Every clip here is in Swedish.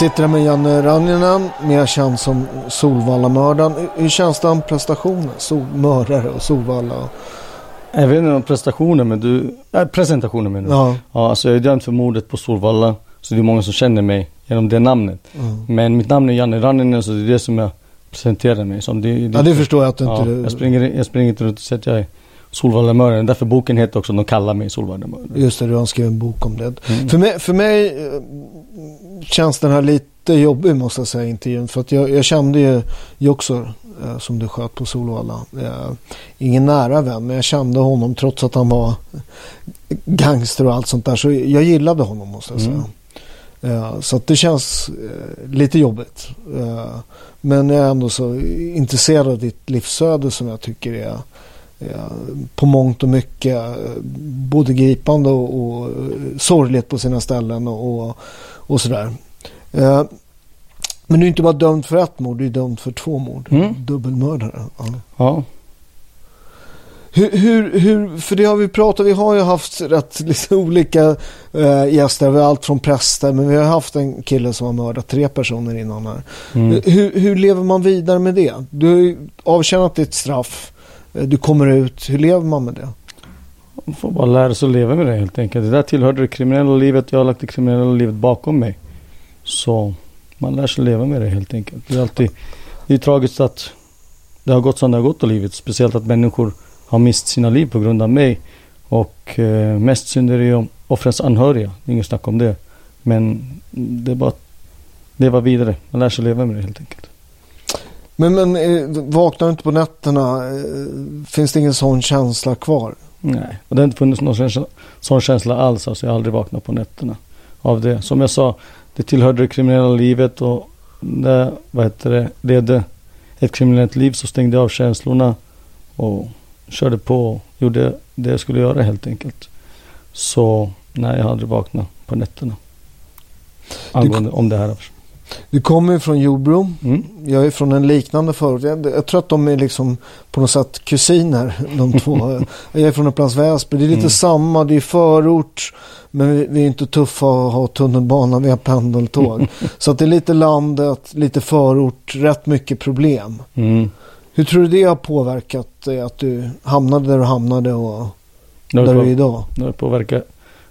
Sitter här med Janne Ranninen, mer känd som Solvallamördaren. Hur känns den prestationen? Sol, mördare och Solvalla. Jag vet inte om prestationen men du, äh, presentationen menar du? Ja. ja. Alltså jag är dömd för mordet på Solvalla. Så det är många som känner mig genom det namnet. Mm. Men mitt namn är Janne Ranninen så det är det som jag presenterar mig som. Det, det, Ja, det förstår jag att du ja, inte... jag, springer, jag springer inte runt och säger att jag är Solvallamördaren. Därför boken heter också De kallar mig Solvallamördaren. Just det, du har skrivit en bok om det. Mm. För, mig, för mig eh, känns den här lite jobbig måste jag säga intervjun. För att jag, jag kände ju Joxor eh, som du sköt på Solvalla. Eh, ingen nära vän men jag kände honom trots att han var gangster och allt sånt där. Så jag gillade honom måste jag säga. Mm. Eh, så det känns lite jobbigt. Men jag är ändå så intresserad av ditt livsöde som jag tycker är på mångt och mycket eh, både gripande och, och eh, sorgligt på sina ställen och, och, och sådär. Eh, men du är inte bara dömd för ett mord, du är dömd för två mord. Mm. Dubbelmördare. Ja. Ja. Hur, hur, hur, för det har vi pratat, vi har ju haft rätt lite olika eh, gäster, vi har allt från präster, men vi har haft en kille som har mördat tre personer innan här. Mm. Hur, hur lever man vidare med det? Du har ju avtjänat ditt straff, Eh, Eh, du kommer ut, hur lever man med det? Man får bara lära sig att leva med det helt enkelt. Det där tillhörde det kriminella livet. Jag har lagt det kriminella livet bakom mig. Så man lär sig leva med det helt enkelt. Det är alltid det är tragiskt att det har gått som det har gått i livet. Speciellt att människor har mist sina liv på grund av mig. Och eh, mest synd är det ju om offrens anhöriga. Inget snack om det. Men det är bara att leva vidare. Man lär sig leva med det helt enkelt. Men, men eh, vaknar du inte på nätterna, eh, finns det ingen sån känsla kvar? Nej, och det har inte funnits någon känsla, sån känsla alls. Alltså jag har aldrig vaknat på nätterna av det. Som jag sa, det tillhörde det kriminella livet och när vad heter det, levde ett kriminellt liv så stängde jag av känslorna och körde på och gjorde det jag skulle göra helt enkelt. Så nej, jag har aldrig vaknat på nätterna. Angående om det här. Du kommer ju från Jordbro. Mm. Jag är från en liknande förort. Jag, jag tror att de är liksom på något sätt kusiner de två. jag är från en plats Väsby. Det är lite Mm. samma. Det är förort. Men vi, vi är inte tuffa att ha tunnelbana. Vi har pendeltåg. Så att det är lite landet, lite förort, rätt mycket problem. Mm. Hur tror du det har påverkat dig att du hamnade där du hamnade och där du är idag? Det har påverkat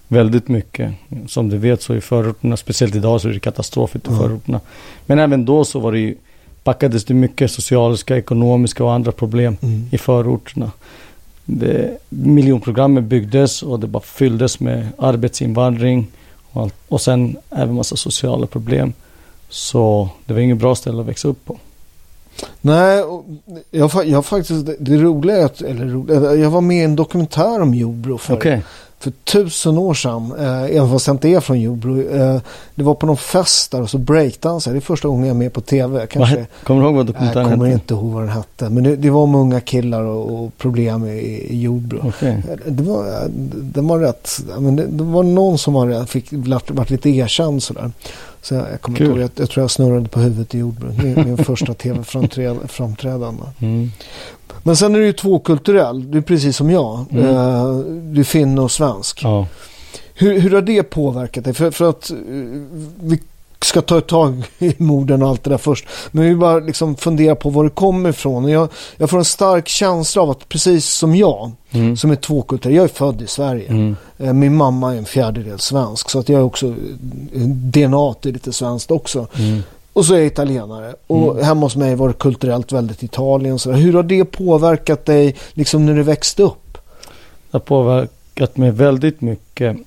väldigt mycket. Som du vet så i förorterna, speciellt idag så är det katastrof i Ja. förorterna. Men även då så var det ju, packades det mycket sociala, ekonomiska och andra problem Mm. i förorterna. Det, miljonprogrammet byggdes och det bara fylldes med arbetsinvandring och, allt, och sen även massa sociala problem. Så det var inget bra ställe att växa upp på. Nej, jag, jag faktiskt, det- roliga är att, eller roliga, jag var med i en dokumentär om Jordbro för, Okej. För tusen år sedan. Eh, även fast jag inte är från Jordbro. Eh, det var på någon fest där och så breakdansade. Det är första gången jag är med på tv. Kanske, Kommer du ihåg vad jag dokumentären kommer hette? inte ihåg vad den hette. Men det, det var om unga killar och, och problem i, i Jordbro. Okej. Det var, det var rätt, men det, det var någon som var, fick, vart lite erkänd sådär. Så jag, kommer Kul. inte ihåg, jag, jag tror jag snurrade på huvudet i Jordbro. Min, min första tv-framträdande. Mm. Men sen är du ju tvåkulturell. Du är precis som jag. Mm. Eh, du är finne och svensk. Ja. Hur, hur har det påverkat dig? För, för att eh, vi ska ta ett tag i morden och allt det där först. Men vi bara liksom fundera på var det kommer ifrån. Och jag, jag får en stark känsla av att precis som jag, Mm. som är tvåkulturell. Jag är född i Sverige. Mm. Eh, Min mamma är en fjärdedel svensk. Så att jag är också, DNA är lite svenskt också. Mm. Och så är jag italienare. Och Mm. hemma hos mig var det kulturellt väldigt Italien. Så. Hur har det påverkat dig liksom när du växte upp? Det har påverkat mig väldigt mycket.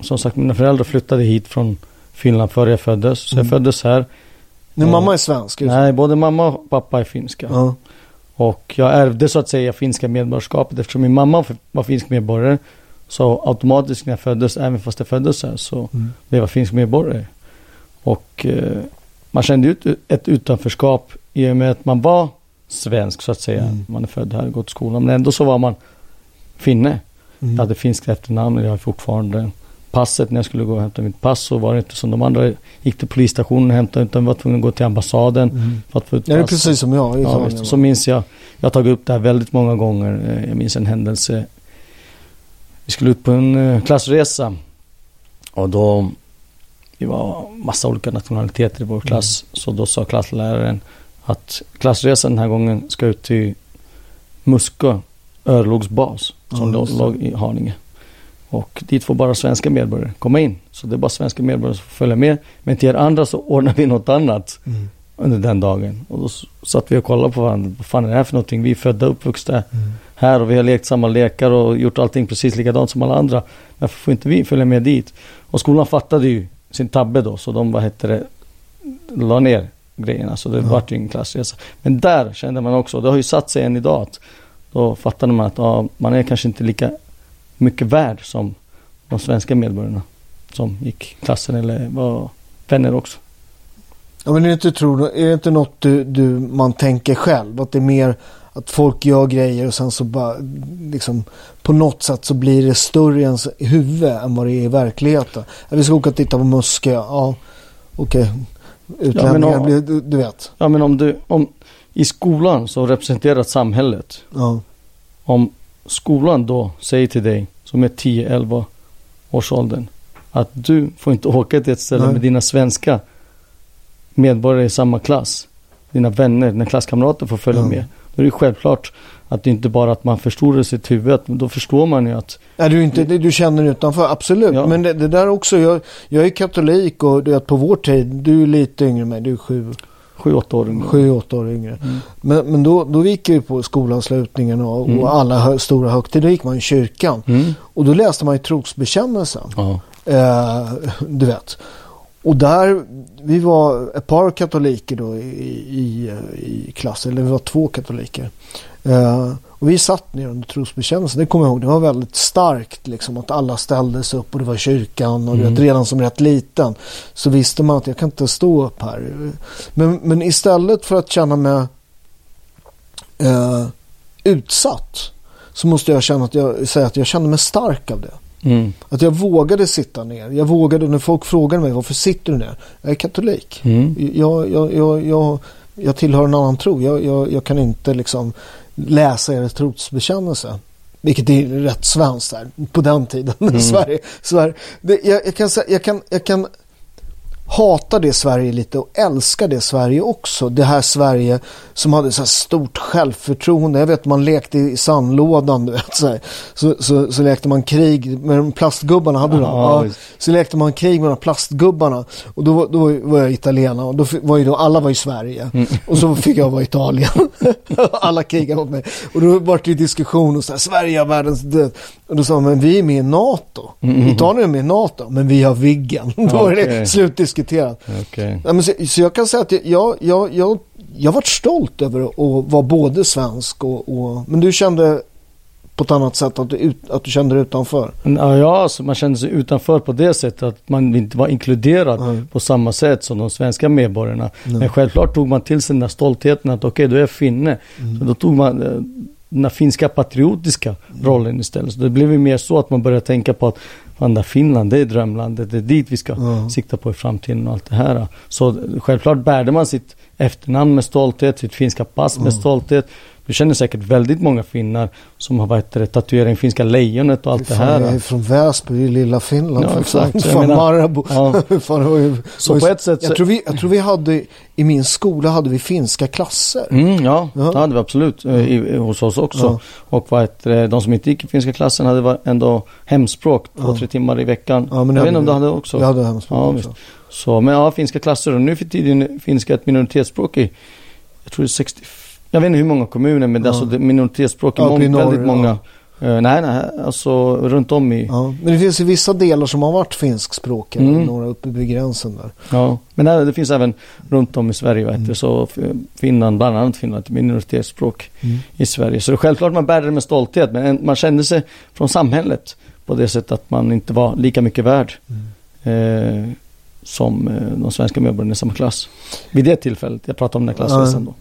Som sagt, mina föräldrar flyttade hit från Finland före jag föddes. Så Mm. jag föddes här. När Ja. mamma är svensk? så? Nej, både mamma och pappa är finska. Ja. Och jag ärvde så att säga finska medborgarskapet. Eftersom min mamma var finsk medborgare. Så automatiskt när jag föddes, även fast jag föddes här, så Mm. blev jag finsk medborgare. Och eh, man kände ut ett utanförskap i och med att man var svensk så att säga. Mm. Man är född här och gått i skolan. Men ändå så var man finne. Mm. Jag hade finskt efternamn och jag har fortfarande passet. När jag skulle gå och hämta mitt pass så var det inte som de andra gick till polisstationen och hämtade utan var tvungen att gå till ambassaden Mm. för att få ut Ja, det är pass. precis som jag. Ja, visst. så minns jag, jag har tagit upp det här väldigt många gånger. Eh, Jag minns en händelse. Vi skulle ut på en eh, klassresa. Och då, vi var massa olika nationaliteter i vår klass. Så då sa klassläraren att klassresan den här gången ska ut till Muskö örlogsbas. Som det. låg i Haninge. Och dit får bara svenska medborgare komma in. Så det är bara svenska medborgare som får följa med. Men till er andra så ordnar vi något annat Mm. under den dagen. Och då satt vi och kollade på varandra. Vad fan är det här för någonting? Vi är födda och uppvuxna Mm. här och vi har lekt samma lekar och gjort allting precis likadant som alla andra. Varför får inte vi följa med dit? Och skolan fattade ju sin tabbe då. Så de, vad hette det, la ner grejerna. Så det Ja. vart ju ingen klassresa. Men där kände man också, det har ju satt sig än idag. Att då fattade man att ja, man är kanske inte lika mycket värd som de svenska medborgarna. Som gick klassen eller var vänner också. Ja, men är det inte, tror, är det inte något du, du, man tänker själv? Att det är mer att folk gör grejer och sen så bara liksom på något sätt så blir det större i ens huvud än vad det är i verkligheten. Ja, vi ska åka och titta på Muskö. Ja, okej. Utlänningar, om- blir- du, du vet. Ja men om du, om i skolan så representerar samhället. Ja. Om skolan då säger till dig som är 10-11 års åldern att du får inte åka till ett ställe Nej. med dina svenska medborgare i samma klass. Dina vänner, dina klasskamrater får följa Ja. med. Då är det självklart att det inte bara att man förstorar sitt huvud. Men då förstår man ju att Nej, du, inte, du känner utanför, absolut. Ja. Men det, det där också, jag, jag är katolik och du vet, på vår tid, du är lite yngre än mig, du är sju, 7-8 år ungefär. sju åtta år yngre. Mm. Men, men då, då gick vi på skolavslutningen och, Mm. och alla hö, stora högtider, då gick man i kyrkan. Mm. Och då läste man ju trosbekännelsen. Ja. Eh, du vet. Och där, vi var ett par katoliker då i, i, i klassen, eller vi var två katoliker. Eh, och vi satt ner under trosbekännelsen, det kommer jag ihåg, det var väldigt starkt liksom att alla ställde sig upp och det var kyrkan och Mm. vet, redan som rätt liten så visste man att jag kan inte stå upp här. Men, men istället för att känna mig eh, utsatt så måste jag känna att jag, säga att jag kände mig stark av det. Mm. Att jag vågade sitta ner. Jag vågade när folk frågade mig varför sitter du ner? Jag är katolik. Mm. Jag, jag, jag, jag, jag tillhör en annan tro. Jag, jag, jag kan inte liksom läsa er trosbekännelse. Vilket är rätt svenskt där på den tiden. Mm. Sverige, Sverige. Det, jag, jag, kan, jag, kan, jag kan hata det Sverige lite och älska det Sverige också. Det här Sverige som hade så stort självförtroende. Jag vet man lekte i sandlådan du vet. Så, här. så, så, så lekte man krig med de plastgubbarna. Hade du? Ja, så lekte man krig med de plastgubbarna. Och då, då var jag italienare och då var ju då, alla var i Sverige. Mm. Och så fick jag vara Italien. alla krigade mot mig. Och då var det ju diskussion och så här, Sverige är världens död. Och då sa han, men vi är med i NATO. Mm. Italien är med i NATO, men vi har Viggen. Då är det slutdiskuterat. Ja, men så, så jag kan säga att jag, jag, jag, jag varit stolt över att vara både svensk och, och... Men du kände på ett annat sätt att du, att du kände dig utanför? Ja, alltså man kände sig utanför på det sättet att man inte var inkluderad Nej. på samma sätt som de svenska medborgarna. Nej. Men självklart tog man till sig den där stoltheten att okej, då är jag finne. Mm. Så då tog man eh, den finska patriotiska rollen istället. Så det blev ju mer så att man började tänka på att fan, där Finland, det är drömlandet, det är dit vi ska Ja. sikta på i framtiden och allt det här. Så självklart bärde man sitt efternamn med stolthet, sitt finska pass med stolthet. Du känner säkert väldigt många finnar som har varit det, tatuerat in finska lejonet och allt det Fan, här. jag är från Väsby i lilla Finland. Ja, exakt. Fan, menar- Marabou. Ja. fan, det Så på ett sätt jag, tror vi, jag tror vi hade, i min skola hade vi finska klasser. Mm, ja, Ja. det hade vi absolut eh, i, hos oss också. Ja. Och vad heter det, de som inte gick i finska klassen hade ändå hemspråk två, Ja. tre timmar i veckan. Ja, men det jag vet inte om du hade också? Jag hade hemspråk Ja, också. visst. Så, men ja, finska klasser och nu för tiden finska ett minoritetsspråk i, jag tror det är 60, jag vet inte hur många kommuner men är Ja. alltså är minoritetsspråk i Ja, uppe mång, i norr, väldigt många. eh, nej, nej, alltså runt om i, ja. Ja, men det finns ju vissa delar som har varit finskspråkiga. Mm. Några uppe vid gränsen där. Men nej, det finns även runt om i Sverige, vet Mm. du, så Finland, bland annat Finland, minoritetsspråk. Mm. i Sverige. Så det är självklart man bär det med stolthet men en- man kände sig från samhället på det sättet att man inte var lika mycket värd Mm. eh, som eh, de svenska medborgarna i samma klass. Vid det tillfället, jag pratar om den här klassresan då.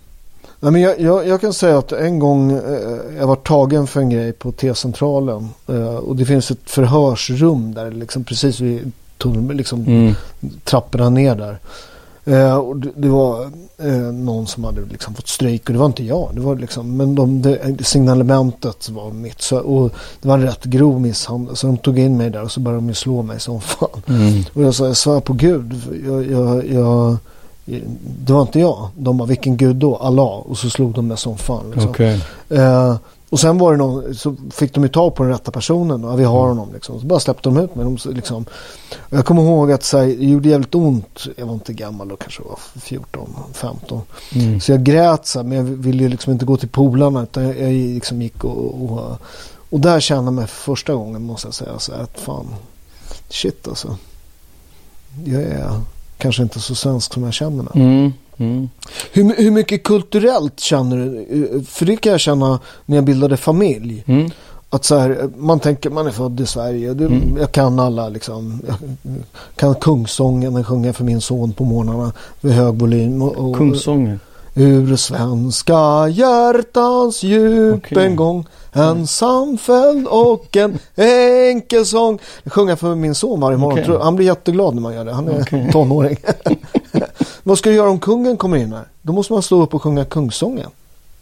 Nej, men jag, jag, jag kan säga att en gång eh, jag var tagen för en grej på T-centralen. Eh, och det finns ett förhörsrum där liksom precis vid tunneln, liksom Mm. trapporna ner där. Eh, och det, det var eh, någon som hade liksom fått stryk och det var inte jag. Det var liksom, men de, det, signalementet var mitt. Så, och det var en rätt grov misshandel. Så de tog in mig där och så började de slå mig som fan. Mm. Och jag sa, jag svär på Gud. Jag, jag, det var inte jag. De bara, vilken Gud då? Allah. Och så slog de mig som fan. Liksom. Okej. Eh, och sen var det någon, så fick de ju tag på den rätta personen. Ja, vi har Mm. honom liksom. Så bara släppte de ut mig. De, liksom, och jag kommer ihåg att så här, det gjorde jävligt ont. Jag var inte gammal då, kanske var 14, 15. Mm. Så jag grät så här, men jag ville liksom inte gå till polarna. Utan jag, jag liksom gick och, och, och där kände jag mig för första gången måste jag säga så här, att fan, shit alltså. Jag är kanske inte så svensk som jag känner mig. Mm. Mm. Hur, hur mycket kulturellt känner du? För det kan jag känna när jag bildade familj. Mm. Att så här, man tänker man är född i Sverige. Det, Mm. Jag kan alla liksom. Jag kan kungsången och sjunga för min son på morgnarna. Vid hög volym. Och, och, Kungsången. Ur svenska hjärtans djup Okej. en gång en samfälld och en enkel sång. Det sjunger jag för min son varje morgon. Tror- Han blir jätteglad när man gör det. Han är Okej. tonåring. Vad ska du göra om kungen kommer in här? Då måste man slå upp och sjunga kungssången.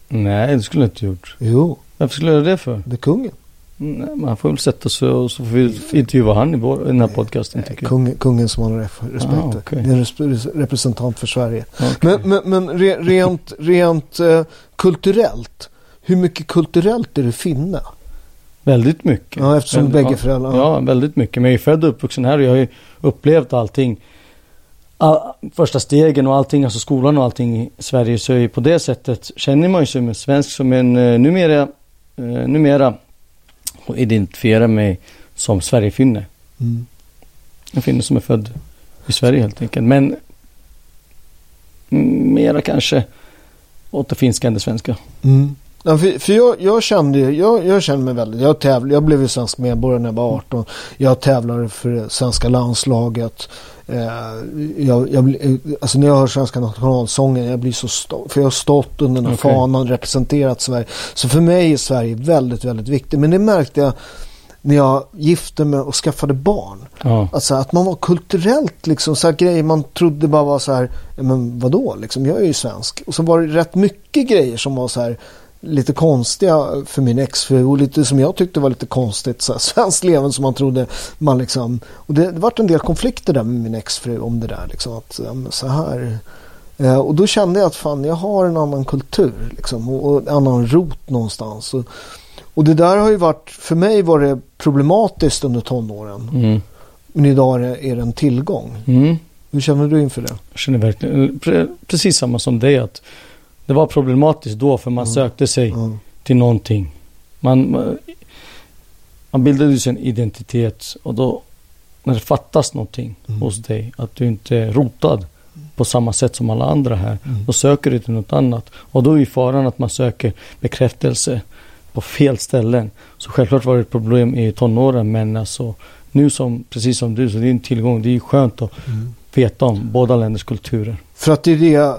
Nej, det skulle jag inte gjort. Jo, Varför skulle jag göra det för? det är kungen. Nej, man får väl sätta sig och så får vi intervjua han i, vår, i den här podcasten tycker jag. Kung, kungen som har ref- respekt Ah, okej. Det är en res- representant för Sverige. Okej. Men, men, men re, rent, rent eh, kulturellt. Hur mycket kulturellt är det finna? Väldigt mycket. Ja, eftersom Väldigt- bägge föräldrarna- Ja, väldigt mycket. Men jag är född och uppvuxen här och jag har ju upplevt allting. All, första stegen och allting, alltså skolan och allting i Sverige. Så på det sättet känner man ju sig som en svensk, som en eh, numera, eh, numera och identifierar mig som Sverigefinne. Mm. En finne som är född i Sverige helt enkelt. Men mm, mera kanske åt det finska än det svenska. Mm. Ja, för för jag, jag kände jag, jag kände mig väldigt, jag, tävl, jag blev ju svensk medborgare när jag var 18. Jag tävlade för det svenska landslaget. Eh, jag, jag, bli- alltså när jag hör svenska nationalsången, jag blir så stolt. För jag har stått under den här Okej. fanan, representerat Sverige. Så för mig är Sverige väldigt, väldigt viktigt. Men det märkte jag när jag gifte mig och skaffade barn. Ja. Alltså att man var kulturellt liksom så här grejer man trodde bara var så här, men vadå liksom, jag är ju svensk. Och så var det rätt mycket grejer som var så här lite konstiga för min exfru och lite som jag tyckte var lite konstigt så här, svenskt levande som man trodde man liksom och det, det vart en del konflikter där med min exfru om det där liksom att så här eh, och då kände jag att fan jag har en annan kultur liksom och, och en annan rot någonstans och, och det där har ju varit för mig var det problematiskt under tonåren Mm. men idag är det, är det en tillgång. Mm. Hur känner du inför det? Jag känner verkligen pre- precis samma som dig att det var problematiskt då för man Mm. sökte sig Ja. till någonting. Man, man- bildade ju sin identitet och då när det fattas någonting Mm. hos dig, att du inte är rotad på samma sätt som alla andra här, Mm. då söker du till något annat. Och då är faran att man söker bekräftelse på fel ställen. Så självklart var det ett problem i tonåren, men alltså nu som, precis som du, så det är en tillgång. Det är skönt att Mm. veta om båda länders kulturer. För att det är det, eh,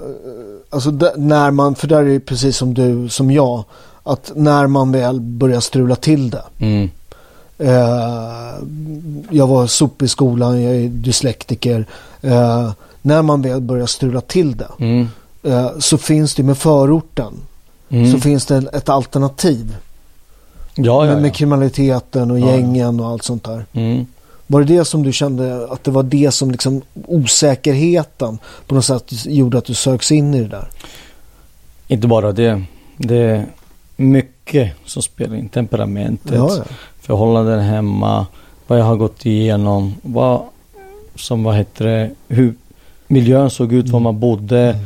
alltså när man, för där är det precis som du, som jag, att när man väl börjar strula till det. Mm. Eh, jag var sop i skolan, jag är dyslektiker. Eh, när man väl börjar strula till det Mm. eh, så finns det med förorten. Mm. Så finns det ett alternativ. ja, ja, med, med ja. kriminaliteten och Ja, ja. gängen och allt sånt där. Mm. Var det det som du kände att det var det som liksom osäkerheten på något sätt gjorde att du söks in i det där? Inte bara det. Det är mycket som spelar in. Temperamentet, Ja, ja. förhållanden hemma, vad jag har gått igenom, vad som, vad heter det, hur miljön såg ut, var man bodde,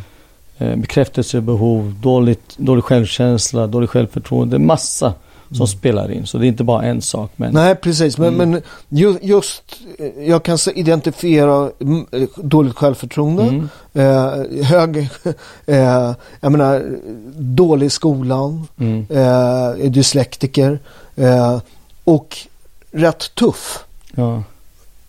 Mm. eh, bekräftelsebehov, dåligt, dålig självkänsla, dåligt självförtroende. Massa som spelar in. Så det är inte bara en sak. Men Mm. Nej, precis. Men, Mm. men ju, just, eh, jag kan identifiera mm, eh, dåligt självförtroende, Mm. eh, hög, eh, jag menar, dålig i skolan, Mm. eh, dyslektiker eh, och rätt tuff. Ja.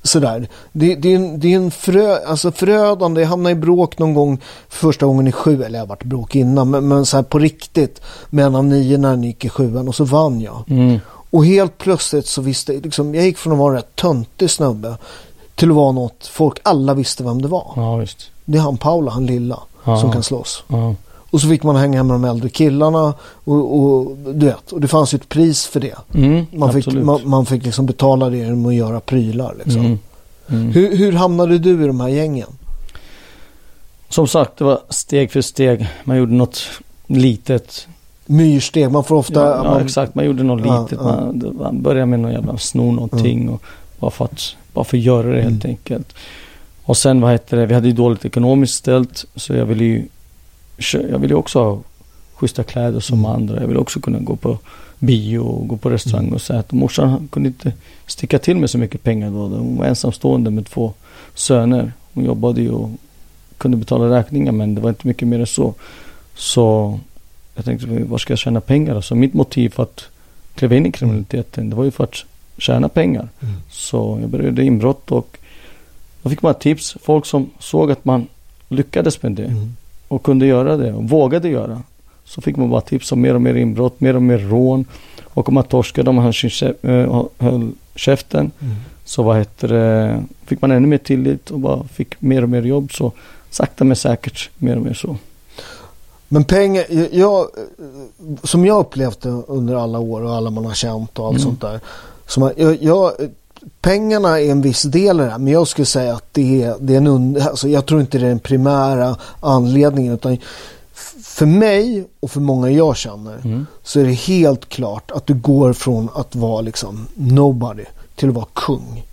Sådär. Det, det, är en, det är en frö, alltså förödande, jag hamnade i bråk någon gång första gången i sju, eller jag har varit i bråk innan, men, men så här på riktigt med en av nio när den gick i sjuan och så vann jag. Mm. Och helt plötsligt så visste jag, liksom, jag gick från att vara en rätt töntig snubbe till att vara något folk alla visste vem det var. ja. Det är han Paula, han lilla, Ja. som kan slåss. Ja. Och så fick man hänga med de äldre killarna och, och du vet, och det fanns ju ett pris för det. Mm. Man fick, man, man fick liksom betala det genom att göra prylar liksom. Mm. Mm. Hur, hur hamnade du i de här gängen? Som sagt, det var steg för steg. Man gjorde något litet. Myrsteg, man får ofta... Ja, ja man, exakt. Man gjorde något Ja, litet. ja. Man, det- man började med någon jävla sno någonting. Och bara, för att, bara för att göra det helt Mm. enkelt. Och sen vad heter det, vi hade ju dåligt ekonomiskt ställt. Så jag ville ju, jag ville ju också ha schyssta kläder som Mm. andra. Jag ville också kunna gå på bio och gå på restaurang Mm. och så att morsan kunde inte sticka till med så mycket pengar då. Hon var ensamstående med två söner. Hon jobbade ju och kunde betala räkningar men det var inte mycket mer än så. Så jag tänkte, var ska jag tjäna pengar? Så mitt motiv för att kliva in i kriminaliteten, det var ju för att tjäna pengar. Mm. Så jag började inbrott och då fick man tips. Folk som såg att man lyckades med det Mm. Och kunde göra det och vågade göra. Så fick man bara tips om mer och mer inbrott, mer och mer rån. Och om man torskade, om man höll, äh, höll käften, Mm. så vad heter det, fick man ännu mer tillit och bara fick mer och mer jobb. Så sakta men säkert, mer och mer så. Men pengar, jag, som jag upplevt det under alla år och alla man har känt och allt Mm. sånt där. Som jag, jag, jag, pengarna är en viss del i det här, men jag skulle säga att det är, det är en und, alltså jag tror inte det är den primära anledningen. Utan för mig och för många jag känner Mm. så är det helt klart att du går från att vara liksom nobody till att vara kung.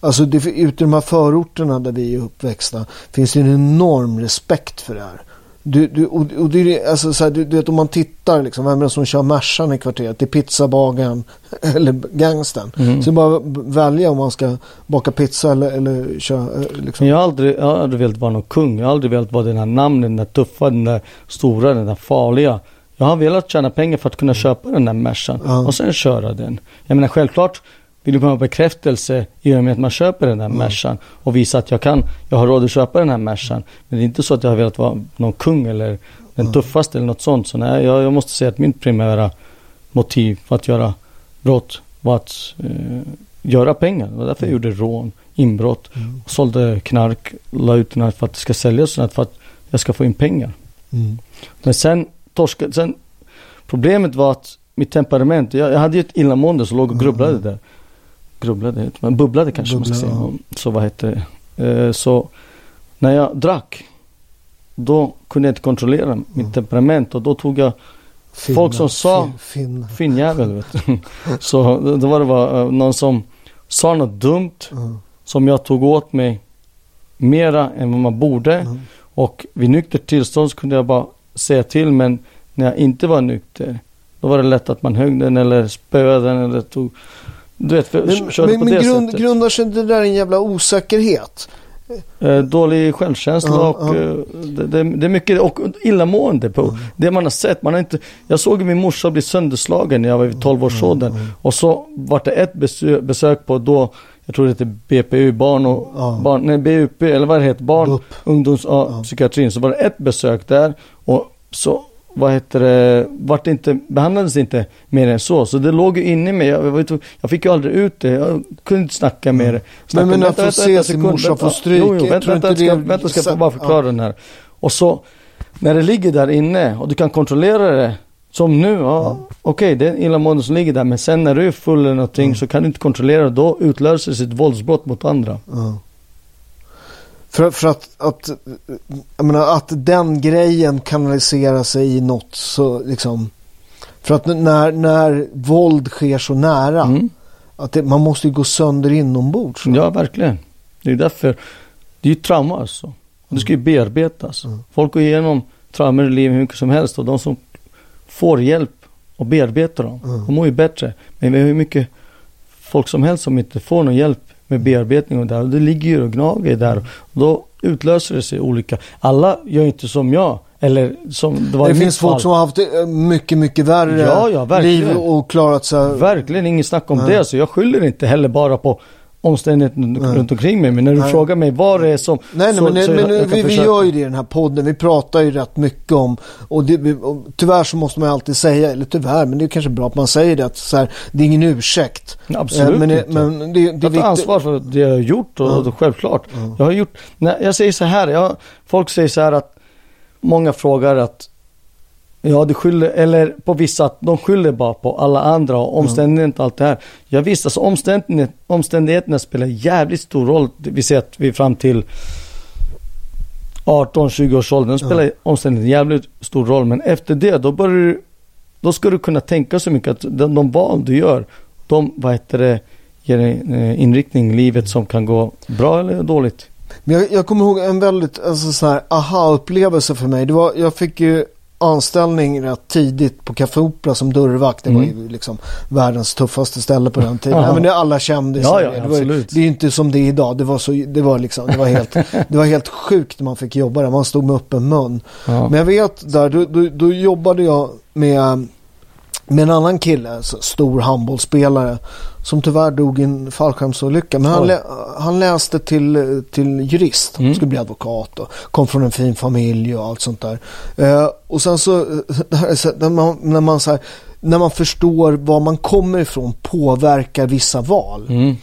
Alltså det, ute i de här förorterna där vi är uppväxta finns det en enorm respekt för det här. Du, du, och, och det alltså, så här, du, du vet om man tittar liksom, vem är det som kör Mercan i kvarteret? Det är pizzabagaren eller gangstern. Mm. Så det är bara att välja om man ska baka pizza eller, eller köra. eh, Liksom. Jag har, aldrig, jag har aldrig velat vara någon kung. Jag har aldrig velat vara den här namnen, den där tuffa, den där stora, den där farliga. Jag har velat tjäna pengar för att kunna köpa den där Mercan Ja. och sen köra den. Jag menar självklart vill man ha bekräftelse i och med att man köper den där Mm. Mercan och visa att jag kan, jag har råd att köpa den här Mercan. Men det är inte så att jag har velat vara någon kung eller den Ja. tuffaste eller något sånt. Så nej, jag, jag måste säga att min primära motiv för att göra brott var att eh, göra pengar. Det var därför jag gjorde rån, inbrott, Mm. och sålde knark, la ut den här för att det ska säljas sånt för att jag ska få in pengar. Mm. Men sen torskade, sen problemet var att mitt temperament, jag, jag hade ju ett illamående som låg och grubblade Mm. där. Grubblade, men bubblade kanske man ska Bubbla, säga. ja. Så vad heter det? Eh, Så när jag drack, då kunde jag inte kontrollera mitt Mm. temperament och då tog jag Finna, Folk som sa- fin- finnjävel vet du. Så då- var det bara eh, någon som sa något dumt Ja. som jag tog åt mig mera än vad man borde. Mm. Och vid nyktert tillstånd så kunde jag bara säga till men när jag inte var nykter då var det lätt att man högg den eller spöade den eller tog Du vet, för, Men, kör men, på men det grund, sättet. grundar sig det där i en jävla osäkerhet? Eh, dålig självkänsla Ja, och eh, det, det, det är mycket och illamående på det man har sett. Man har inte, jag såg min morsa bli sönderslagen när jag var i 12 års åldern. Och så var det ett besök, besök på då, jag tror det heter BPU, barn och, barn, nej BUP eller vad det heter, barn, BUP. ungdoms, Ja. psykiatrin. Så var det ett besök där och så vad heter det, vart inte, behandlades inte mer än så. Så det låg ju inne i mig. Jag, jag, jag fick ju aldrig ut det. Jag kunde inte snacka med det. Snacka, men att vänta, få vänta, se vänta, sin morsa vänta. få stryk, Jo, jo, vänta, vänta, inte ska, vänta, ska jag bara förklara den här. Och så när det ligger där inne och du kan kontrollera det. Som nu, ja, okej det är en illamående som ligger där men sen när du är full eller någonting så kan du inte kontrollera det. Då utlöser sig ett våldsbrott mot andra. Ja. För, för att, att, jag menar, att den grejen kanaliserar sig i något så liksom. För att när, när våld sker så nära. Mm. Att det, man måste ju gå sönder inombords. Ja, verkligen. Det är därför. Det är ju trauma alltså. Och det ska ju bearbetas. Mm. Folk går igenom traumor i livet hur mycket som helst och de som får hjälp och bearbetar dem, Mm. de mår ju bättre. Men vi har ju mycket folk som helst som inte får någon hjälp med bearbetning och där. Och det ligger ju och gnager där. Och då utlöser det sig olika. Alla gör inte som jag. Eller som det var Det finns folk fall. som har haft det mycket, mycket värre Ja, ja, verkligen. liv och klarat sig. Verkligen inget snack om Nej. det. Så jag skyller inte heller bara på omständigheterna Nej. runt omkring mig. Men när du Nej. frågar mig vad det är som... Nej, nej så- men, så men jag- jag vi, vi gör ju det i den här podden. Vi pratar ju rätt mycket om, och, det, och tyvärr så måste man alltid säga, eller tyvärr, men det är kanske bra att man säger det, att så här, det är ingen ursäkt. Absolut Eh, men, det- inte. men det, det är jag tar viktigt. ansvar för det jag har gjort och, Ja. och självklart. Jag har gjort, nej, jag säger så här, jag, folk säger så här att många frågar att Ja, det skyller, eller på vissa, att de skyller bara på alla andra och omständigheterna och allt det här. Jag visste, alltså omständigheterna, omständigheterna spelar jävligt stor roll. Vi ser att vi är fram till 18-20 års ålder, de spelar omständigheterna jävligt stor roll. Men efter det, då börjar du, då ska du kunna tänka så mycket att de, de val du gör, de, vad heter det, ger en eh, inriktning i livet som kan gå bra eller dåligt. Men jag, jag kommer ihåg en väldigt alltså, så här, aha-upplevelse för mig. Det var, jag fick ju anställning rätt tidigt på Café Opera som dörrvakt. Det var Mm. ju liksom världens tuffaste ställe på den tiden. Ja. Men det alla kände Ja, ja, det. var, ju- det är inte som det är idag. Det var, så, det var, liksom, det var, helt, det var helt sjukt när man fick jobba där. Man stod med öppen mun. Ja. Men jag vet där, då, då, då jobbade jag med, med en annan kille, så stor handbollsspelare. Som tyvärr dog i en fallskärmsolycka. Men han, lä, han läste till, till jurist. Mm. Skulle bli advokat och kom från en fin familj och allt sånt där. Eh, och sen så, så när man, när man så här, när man förstår var man kommer ifrån påverkar vissa val. Mm.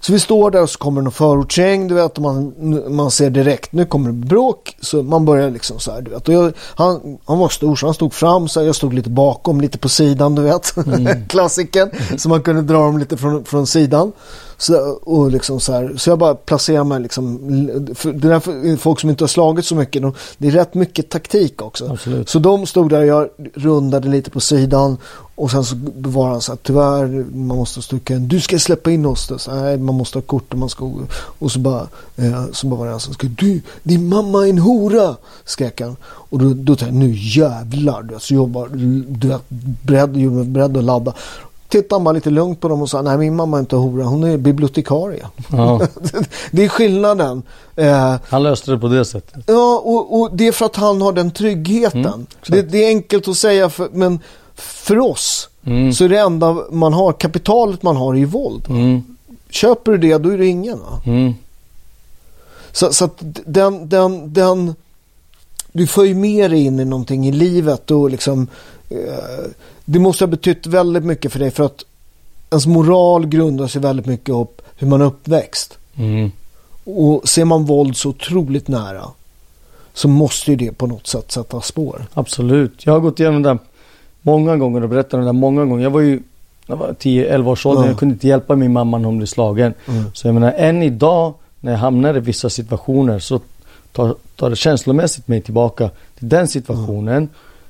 Så vi står där och så kommer det någon förortsgäng, du vet, och man, man ser direkt, nu kommer det bråk. Så man börjar liksom så här, du vet. Och jag, han, han var stor så han stod fram, så jag stod lite bakom, lite på sidan, du vet. Klassiken. Så man kunde dra dem lite från, från sidan. Så, och liksom så, här, så jag bara placerar mig liksom, för, det där folk som inte har slagit så mycket, de, det är rätt mycket taktik också. Absolut. Så de stod där och jag rundade lite på sidan och sen så var han så här, tyvärr man måste sticka in, du ska släppa in oss. då." Så, Nej, man måste ha kort och man ska och så bara, eh, så bara var det en som skulle, du, din mamma är en hora, skrek han. Och då, då tänkte jag, nu jävlar, du vet, så jag var du vet, beredd, beredd att ladda. Tittade han bara lite lugnt på dem och sa, nej min mamma är inte hora, hon är bibliotekarie. Ja. det är skillnaden. Eh, Han löste det på det sättet. Ja, och, och det är för att han har den tryggheten. Mm, det, det är enkelt att säga, för, men för oss Mm. så är det enda man har, kapitalet man har är ju våld. Mm. Köper du det, då är det ingen. Mm. Så, så att den, den, den, du får ju med dig in i någonting i livet och liksom, det måste ha betytt väldigt mycket för dig för att ens moral grundar sig väldigt mycket upp hur man är uppväxt. Mm. Och ser man våld så otroligt nära så måste ju det på något sätt sätta spår. Absolut. Jag har gått igenom det många gånger och berättat om det många gånger. Jag var ju jag var 10-11 års ålder. Ja. Jag kunde inte hjälpa min mamma när hon blev slagen. Mm. Så jag menar, än idag när jag hamnar i vissa situationer så tar, tar det känslomässigt mig tillbaka till den situationen.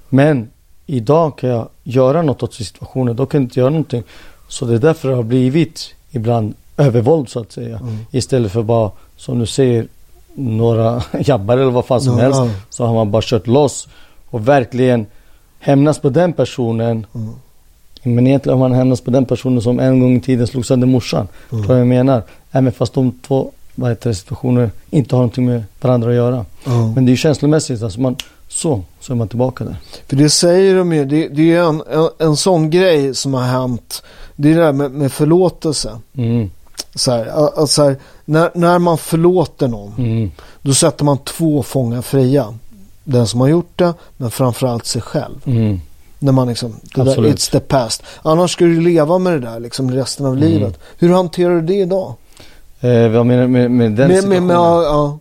Men idag kan jag göra något åt situationen. Då kan jag inte göra någonting. Så det är därför det har blivit ibland övervåld så att säga. Mm. Istället för bara, som du säger, några jabbar eller vad fan som Ja, helst. Så har man bara kört loss och verkligen hämnas på den personen Mm. Men egentligen om man hämnas på den personen som en gång i tiden slog sönder morsan. Mm. Tror jag menar. Även fast de två vad heter det, situationer inte har någonting med varandra att göra. Men det är ju känslomässigt. Alltså man, så, så är man tillbaka där. För det säger de ju, det, det är ju en, en, en sån grej som har hänt. Det är det där med, med förlåtelse. Mm, Så här, att så här, när, när man förlåter någon, mm, då sätter man två fångar fria. Den som har gjort det, men framförallt sig själv. mm. När man liksom, det där, it's the past. Annars ska du leva med det där liksom resten av Mm. livet. Hur hanterar du det idag? Eh, vad menar du med, med den med, situationen? med, med, ja, ja,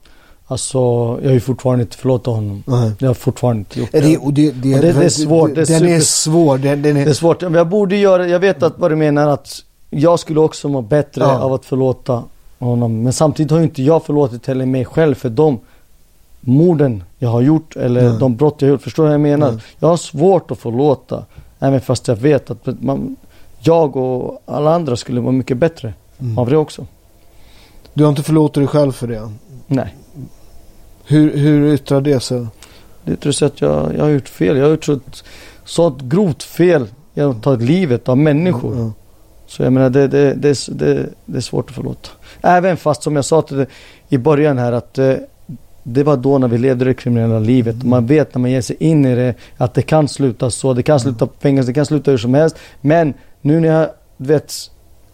Alltså, jag har ju fortfarande inte förlåtit honom. nej. Jag har fortfarande inte gjort det. det, och det, det, Och det- det är svårt, det är den är svår. Den, den är, Det är svårt. Men jag borde göra Jag vet att vad du menar att jag skulle också må bättre Ja. av att förlåta honom. Men samtidigt har ju inte jag förlåtit heller mig själv för de morden jag har gjort eller Nej. de brott jag har gjort. Förstår du vad jag menar? Nej. Jag har svårt att förlåta. Även fast jag vet att man, jag och alla andra skulle vara mycket bättre mm. av det också. Du har inte förlåtit dig själv för det? Nej. Hur, hur yttrar det sig? Det tror jag att jag, jag har gjort fel. Jag har gjort så ett, så ett grovt fel. Jag har tagit livet av människor. Ja. Så jag menar det, det, det, är- det, det är svårt att förlåta. Även fast som jag sa till dig i början här att eh, det var då när vi levde det kriminella livet. Mm. Man vet när man ger sig in i det att det kan sluta så. Det kan sluta på fängelse, det kan sluta hur som helst. Men nu när jag vet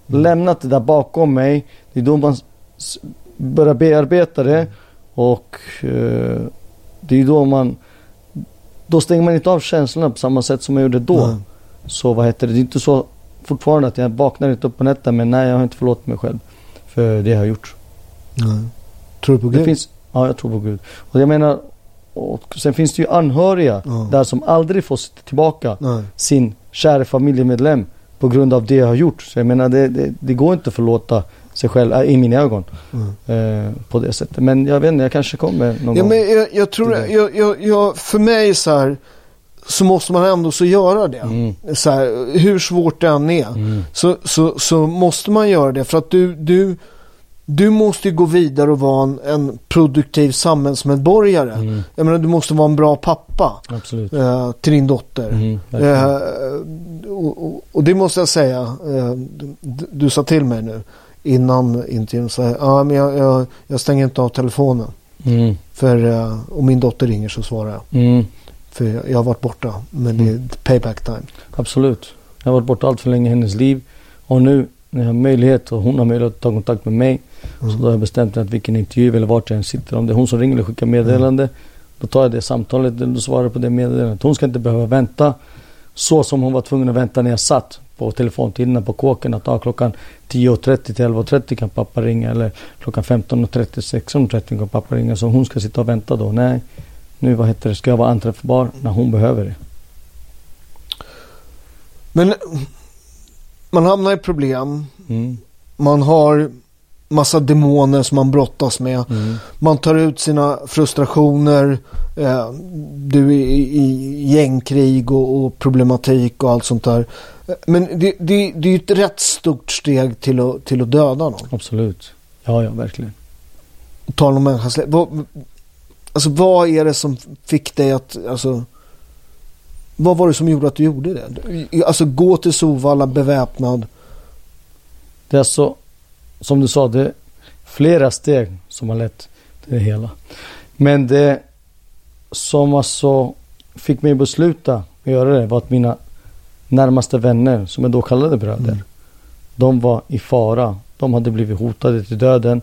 Mm. lämnat det där bakom mig. Det är då man börjar bearbeta det. Och eh, det är då man då stänger man inte av känslorna på samma sätt som man gjorde då. Nej. Så vad heter det, det är inte så fortfarande att jag vaknar inte upp på nätterna men nej jag har inte förlåtit mig själv. För det jag har gjort. Nej. Tror du på Det Gud? finns, ja jag tror på Gud. Och jag menar, och sen finns det ju anhöriga Ja. där som aldrig får tillbaka Nej. sin kära familjemedlem på grund av det jag har gjort. Så jag menar det, det, det går inte att förlåta sig själv äh, i mina ögon Mm. eh, på det sättet. Men jag vet inte, jag kanske kommer någon Ja, gång. men jag, jag tror, jag, jag, jag, för mig så här, så måste man ändå så göra det. Mm. Så här, hur svårt det än är. Mm. Så, så, så måste man göra det. För att du, du, du måste ju gå vidare och vara en, en produktiv samhällsmedborgare. Mm. Jag menar, du måste vara en bra pappa eh, till din dotter. Mm. Eh, och, och, och det måste jag säga. Eh, du, du sa till mig nu innan intervjun. Så här, ja, men jag, jag, jag stänger inte av telefonen. Mm. För eh, om min dotter ringer så svarar jag. Mm. För jag, jag har varit borta. Men det är payback time. Absolut. Jag har varit borta allt för länge i hennes liv. Och nu när jag har möjlighet och hon har möjlighet att ta kontakt med mig. Så Mm. då har jag bestämt mig att vilken intervju eller vart jag än sitter. Om det är hon som ringer eller skickar meddelande. Då tar jag det samtalet och svarar på det meddelandet. Hon ska inte behöva vänta. Så som hon var tvungen att vänta när jag satt på telefontiderna på kåken. Att ah, klockan 10.30 till 11.30 kan pappa ringa. Eller klockan 15.30 till 16.30 kan pappa ringa. Så hon ska sitta och vänta då. Nej. Nu vad heter det, ska jag vara anträffbar när hon behöver det. Men man hamnar i problem. Mm. Man har massa demoner som man brottas med. Mm. Man tar ut sina frustrationer. Eh, du är i, i gängkrig och, och problematik och allt sånt där. Men det, det, det är ju ett rätt stort steg till att, till att döda någon. Absolut. Ja, ja, verkligen. Och ta någon människas liv. Vad, alltså vad är det som fick dig att, alltså. Vad var det som gjorde att du gjorde det? Alltså gå till Sovalla beväpnad. Det är alltså, som du sa, det är flera steg som har lett till det hela. Men det som alltså fick mig att besluta att göra det var att mina närmaste vänner, som jag då kallade bröder, Mm. de var i fara. De hade blivit hotade till döden.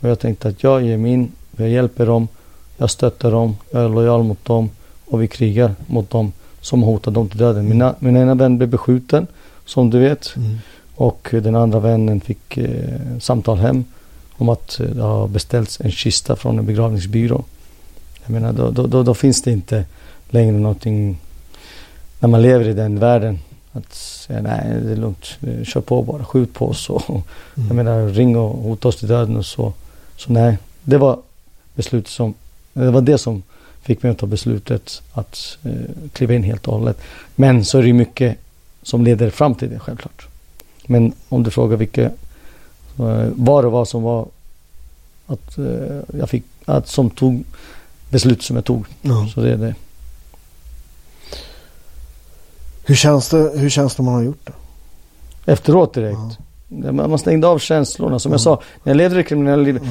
Och jag tänkte att jag ger mig in, jag hjälper dem, jag stöttar dem, jag är lojal mot dem och vi krigar mot dem som hotar dem till döden. Mina, min ena vän blev beskjuten, som du vet. Och den andra vännen fick eh, samtal hem om att eh, det har beställts en kista från en begravningsbyrå. Jag menar, då, då, då, då finns det inte längre någonting när man lever i den världen. Att säga nej, det är lugnt, kör på bara, skjut på oss. Och, Jag menar, ring och hota oss till döden och så. Så nej, det var beslutet som, det var det som fick mig att ta beslutet att eh, kliva in helt och hållet. Men så är det ju mycket som leder fram till det självklart. Men om du frågar vilka, eh, vad det var som var att eh, jag fick, att som tog beslut som jag tog. Ja. Så det är det. Hur känns det, hur känns det man har gjort det? Efteråt direkt. Ja. Man stängde av känslorna. Som jag sa, när jag levde det kriminella livet.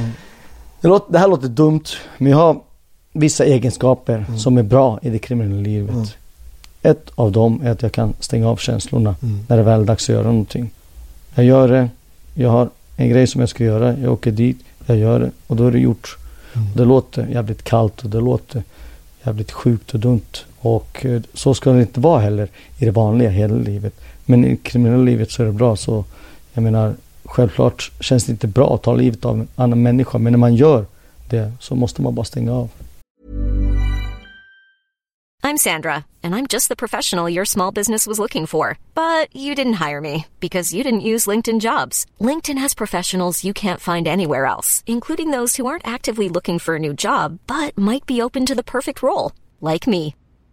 Det, låter, det här låter dumt, men jag har vissa egenskaper som är bra i det kriminella livet. Ett av dem är att jag kan stänga av känslorna när det väl är dags att göra någonting. Jag gör det, jag har en grej som jag ska göra, jag åker dit, jag gör det och då är det gjort. Och det låter jävligt kallt och det låter jävligt sjukt och dumt. Och eh, så ska det inte vara heller i det vanliga hela livet. Men i det kriminella livet så är det bra. Så jag menar, självklart känns det inte bra att ta livet av en annan människa. Men när man gör det så måste man bara stänga av. I'm Sandra, and I'm just the professional your small business was looking for. But you didn't hire me because you didn't use LinkedIn jobs. LinkedIn has professionals you can't find anywhere else, including those who aren't actively looking for a new job but might be open to the perfect role, like me.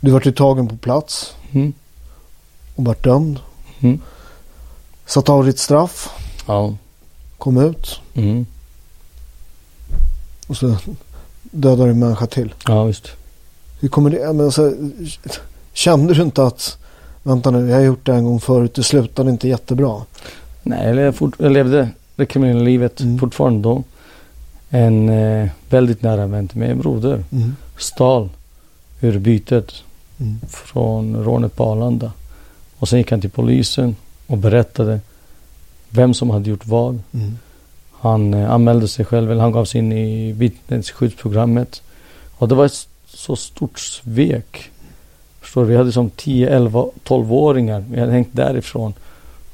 Du vart ju tagen på plats. Mm. Och vart dömd. Mm. Satt av ditt straff. Ja. Kom ut. Mm. Och så dödar du en människa till. Ja, visst. Hur kommer det? Men alltså, kände du inte att vänta nu, jag har gjort det en gång förut. Det slutade inte jättebra. Nej, jag fort, jag levde det kriminella livet Mm. fortfarande då. En eh, väldigt nära vän till mig, en broder, Mm. stal ur bytet Mm. från rånet på Arlanda. Och sen gick han till polisen och berättade vem som hade gjort vad. Mm. Han eh, anmälde sig själv, eller han gav sig in i vittnesskyddsprogrammet. Och det var ett så stort svek. Förstår du? Vi hade som 10, 11, 12-åringar. Vi hade hängt därifrån.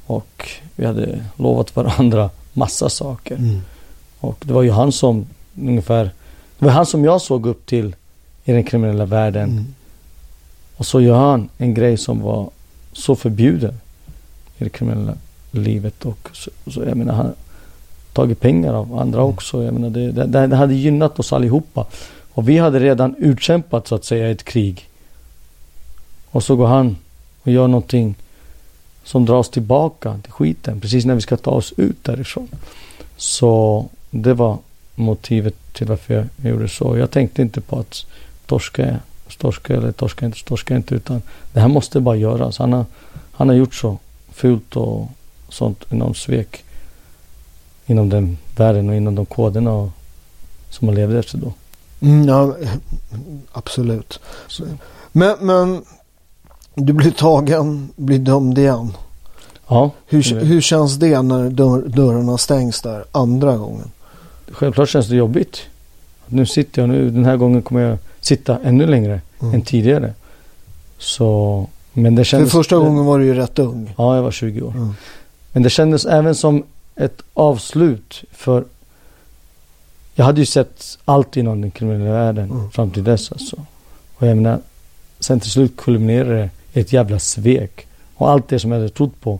Och vi hade lovat varandra massa saker. Mm. Och det var ju han som ungefär, det var han som jag såg upp till i den kriminella världen. Mm. Och så gör han en grej som var så förbjuden i det kriminella livet. Och så, så jag menar, han har tagit pengar av andra också. Jag menar, det, det, det hade gynnat oss allihopa. Och vi hade redan utkämpat så att säga ett krig. Och så går han och gör någonting som drar oss tillbaka till skiten. Precis när vi ska ta oss ut därifrån. Så det var motivet till varför jag gjorde så. Jag tänkte inte på att torska jag, torska eller torska inte, torska inte. Utan det här måste bara göras. Han har, han har gjort så fult och sånt enormt svek. Inom den världen och inom de koderna och, som man levde efter då. Mm, ja, absolut. Så, Men, men du blir tagen, blir dömd igen. ja, Hur, hur känns det när dörr, dörrarna stängs där andra gången? självklart känns det jobbigt. Nu sitter jag nu, den här gången kommer jag sitta ännu längre Mm. än tidigare. Så, men det För kändes... första gången var du ju rätt ung. Ja, jag var 20 år. Mm. Men det kändes även som ett avslut för jag hade ju sett allt inom den kriminella världen Mm. fram till dess alltså. Och jag menar, sen till slut kulminerade det ett jävla svek. Och allt det som jag hade trott på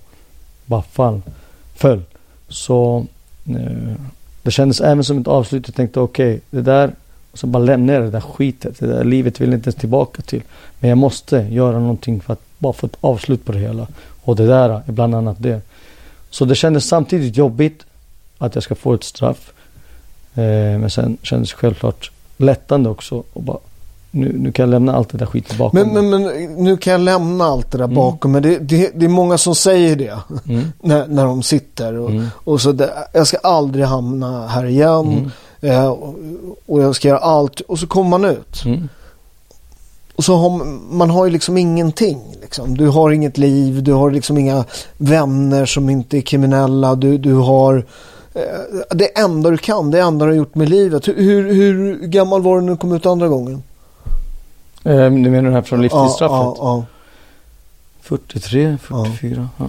bara fall, föll. Så eh, det kändes även som ett avslut. Jag tänkte okej, det där, och så bara lämnar jag det där skitet. Det där livet vill jag inte ens tillbaka till. Men jag måste göra någonting för att bara få ett avslut på det hela. Och det där är bland annat det. Så det kändes samtidigt jobbigt att jag ska få ett straff. Eh, men sen kändes det självklart lättande också. Och bara, nu, nu kan jag lämna allt det där skiten bakom Men, men, men nu kan jag lämna allt det där bakom mig. Det, det, det är många som säger det Mm. när, när de sitter. Och, Mm. och så det, jag ska aldrig hamna här igen. Eh, och, jag ska göra allt. Och så kommer man ut. Mm. Och så har man, man har ju liksom ingenting. Liksom. Du har inget liv, du har liksom inga vänner som inte är kriminella. Du, du har eh, det enda du kan, det enda du har gjort med livet. Hur, hur, hur gammal var du när du kom ut andra gången? Eh, du menar det här från livstidsstraffet? Ja, ja, 43, 44. Ja.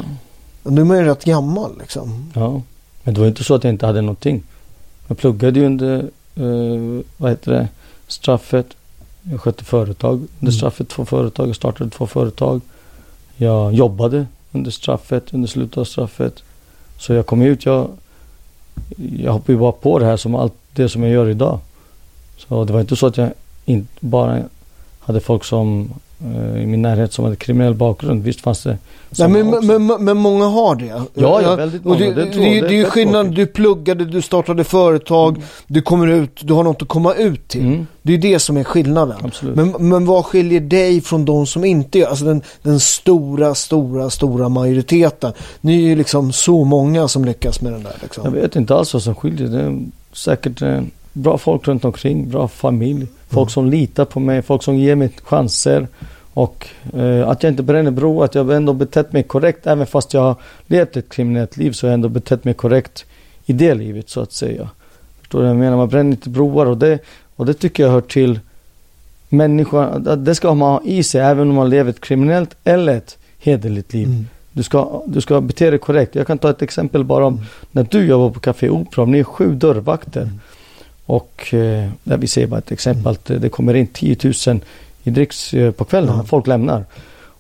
ja. Nu är man ju rätt gammal liksom. Ja. Men det var inte så att jag inte hade någonting. Jag pluggade ju under, eh, vad heter det, straffet. Jag skötte företag under Mm. straffet, två företag. Jag startade två företag. Jag jobbade under straffet, under slutet av straffet. Så jag kom ut, jag, jag hoppade ju bara på det här som allt det som jag gör idag. Så det var inte så att jag inte bara hade folk som i min närhet som hade kriminell bakgrund. Visst fanns det Nej, men, men, men, men många har det. Ja, ja, väldigt och det, många. Det det, det, jag. det, Det är ju skillnad. Du pluggade, du startade företag, Mm. du kommer ut, du har något att komma ut till. Mm, Det är det som är skillnaden. absolut. Men, men vad skiljer dig från de som inte gör, alltså den, den stora, stora, stora majoriteten. Ni är ju liksom så många som lyckas med den där Jag liksom. vet inte alls vad som skiljer. Det är säkert eh, bra folk runt omkring, bra familj. Folk Mm. som litar på mig, folk som ger mig chanser. Och eh, att jag inte bränner bro, att jag ändå betett mig korrekt. Även fast jag har levt ett kriminellt liv så har jag ändå betett mig korrekt i det livet så att säga. Förstår du vad jag menar? Man bränner inte broar och det, och det tycker jag hör till människan. Det ska man ha i sig även om man lever ett kriminellt eller ett hederligt liv. Mm. Du ska, du ska bete dig korrekt. Jag kan ta ett exempel bara om när du jobbar på Café Opera. Ni är sju dörrvakter. Mm. Och eh, där vi säger bara ett exempel att eh, det kommer in 10 000 i dricks eh, på kvällen. Ja. Folk lämnar.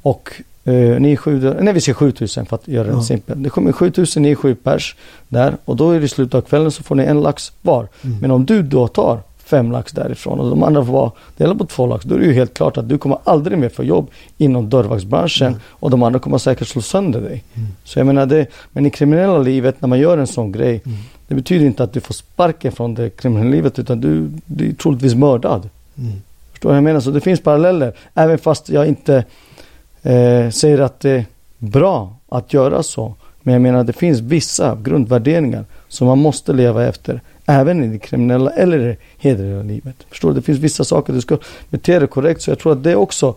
Och eh, ni är sju dörr, nej vi säger 7 000 för att göra det Ja. simpelt. Det kommer 7 000, ni är sju pers där. Och då är det slutet av kvällen så får ni en lax var. Mm. Men om du då tar fem lax därifrån och de andra får vara dela på två lax. Då är det ju helt klart att du kommer aldrig mer få jobb inom dörrvaktsbranschen. Mm. Och de andra kommer säkert slå sönder dig. Så jag menar det, men i kriminella livet när man gör en sån grej. Mm. Det betyder inte att du får sparken från det kriminella livet utan du, du är troligtvis mördad. Mm. Förstår du vad jag menar? Så det finns paralleller. Även fast jag inte eh, säger att det är bra att göra så. Men jag menar det finns vissa grundvärderingar som man måste leva efter. Även i det kriminella eller det hederliga livet. Förstår du? Det finns vissa saker du ska bete dig korrekt. Så jag tror att det också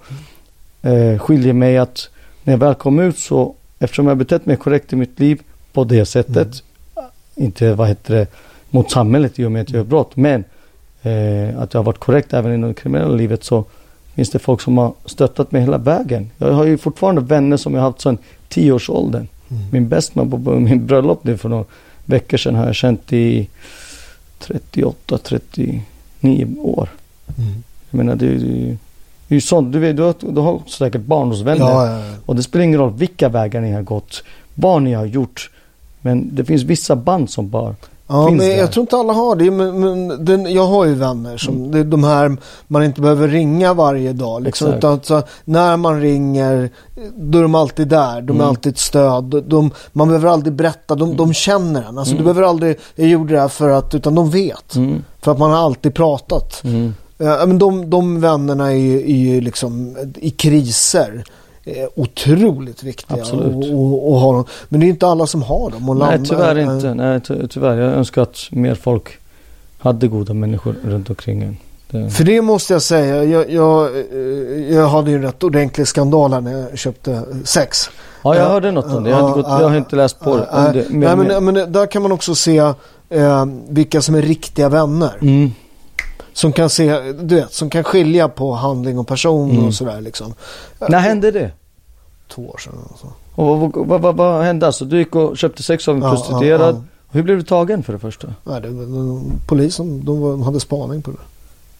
eh, skiljer mig att när jag väl kom ut så eftersom jag betett mig korrekt i mitt liv på det sättet. Inte vad heter det mot samhället i och med att jag gör brott. Men eh, att jag har varit korrekt även inom det kriminella livet så finns det folk som har stöttat mig hela vägen. Jag har ju fortfarande vänner som jag har haft sedan tioårsåldern. Mm. Min bästman på min bröllop nu för några veckor sedan har jag känt i 38, 39 år. Mm. Jag menar det är ju, det är ju sånt. Du, vet, du, har, du har säkert barndomsvänner. Ja, ja, ja. Och det spelar ingen roll vilka vägar ni har gått. Vad ni har gjort. Men det finns vissa band som bara Ja, finns men där. jag tror inte alla har det. Men, men den, jag har ju vänner som, Mm. det är de här man inte behöver ringa varje dag. Liksom, Exakt. utan så, när man ringer, då är de alltid där. De är Mm. alltid ett stöd. De, man behöver aldrig berätta, de, de känner en. Alltså, Du Mm. behöver aldrig, jag gjorde det här för att, utan de vet. Mm, För att man har alltid pratat. mm, Ja, men de, de vännerna är ju, liksom i kriser eh, otroligt viktiga. Absolut. Och, och, och ha dem. Men det är inte alla som har dem. Och Nej tyvärr inte. Nej ty- tyvärr. Jag önskar att mer folk hade goda människor runt omkring en. Det, För det måste jag säga, jag, jag, eh, jag hade ju rätt ordentlig skandal här när jag köpte sex. ja jag Ja, hörde något om det. Jag har, inte ja, gått, jag har inte läst på det. Nej, det nej, men, men, men där kan man också se eh, vilka som är riktiga vänner. mm, Som kan se, du vet, som kan skilja på handling och person Mm. och sådär liksom. när hände det? Två år sedan alltså. Och vad, vad, vad, vad, vad hände alltså? Du gick och köpte sex av en Ja, prostituerad. ja, Hur blev du tagen för det första? Nej, det, de, polisen, de var, hade spaning på det.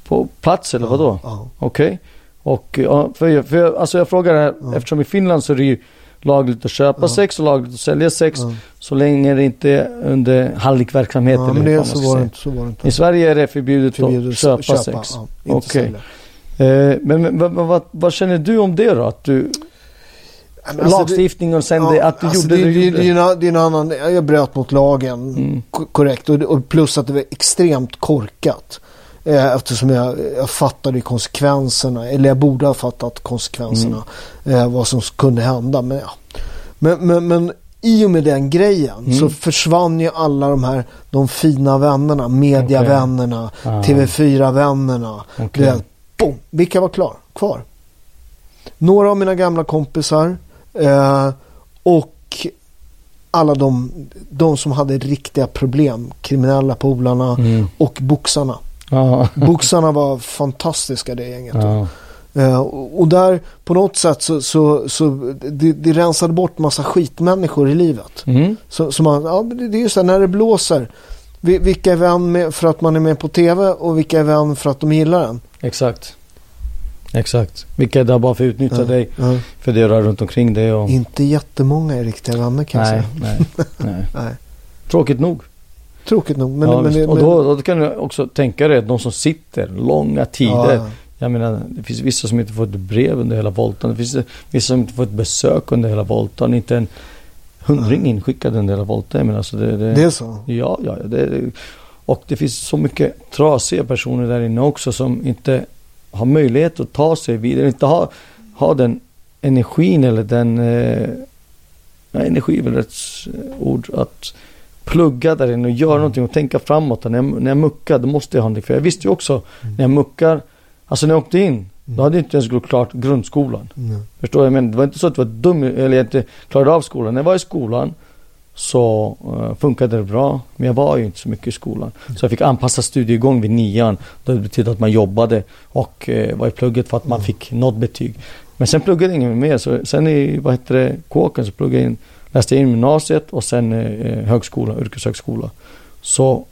På plats eller vad då? Ja. Okej. Och ja, för, för alltså jag frågar här, Ja. eftersom i Finland så är det ju lagligt att köpa Ja. sex och lagligt att sälja sex. Ja. Så länge det inte är under hallickverksamhet Ja, men det, så, var inte, så var det inte. I Sverige är det förbjudet, Förbjudet att köpa, köpa, sex. Ja, sälja. Eh, men men vad, vad, vad känner du om det då? Att du, Men alltså, lagstiftning och sen Ja, det, att du alltså gjorde det, det, du det, gjorde. det, är en- annan, jag bröt mot lagen Mm. ko- korrekt och, och plus att det var extremt korkat. Eh, eftersom jag, jag fattade konsekvenserna, eller jag borde ha fattat konsekvenserna. Mm. Eh, vad som kunde hända. Men, ja. men, men, men i och med den grejen Mm. så försvann ju alla de här de fina vännerna, mediavännerna, Ah. TV4-vännerna. Okej. Du vet, boom, vilka var klar, kvar? Några av mina gamla kompisar eh, och alla de, de som hade riktiga problem. Kriminella polarna Mm. och boxarna. Ja. Boxarna var fantastiska det gänget. Ja. Eh, och, där på något sätt så, så, så det, det rensade bort massa skitmänniskor i livet. Mm. Så, så man, ja, det är ju så här när det blåser. Vi- Vilka är vän med, för att man är med på tv och vilka är vän för att de gillar en. Exakt. Exakt. Vilka är där bara för att utnyttja Ja, dig, ja. för det rör runt omkring dig och... Inte jättemånga är riktiga vänner kan jag Nej, säga. nej, nej. Nej. Tråkigt nog. Tråkigt nog. Men, ja, men, det- och men, då, då kan du också tänka dig att de som sitter långa tider. Ja, ja. Jag menar, det finns vissa som inte får ett brev under hela voltan. Det finns vissa som inte får ett besök under hela voltan. Inte en hundring inskickad under hela voltan. Jag menar, alltså det, det, det är så. Ja, ja, det, och det finns så mycket trasiga personer där inne också som inte har möjlighet att ta sig vidare, inte har, har den energin eller den, eh, energi är väl rätt ord, att plugga där inne och göra någonting och tänka framåt. När jag, när jag muckar, då måste jag ha någonting. För jag visste ju också, när jag muckar, alltså när jag åkte in, då hade jag inte ens gått klart grundskolan. Mm. Förstår jag menar? det var inte så att jag var dum eller jag inte klarade av skolan. När jag var i skolan så uh, funkade det bra. Men jag var ju inte så mycket i skolan. Så jag fick anpassa studiegång vid nian. Det betydde att man jobbade och uh, var i plugget för att man fick något betyg. Men sen pluggade jag inget mer. Så sen i vad heter det, kåken så pluggade jag in, läste in gymnasiet och sen uh, högskola, yrkeshögskola. Så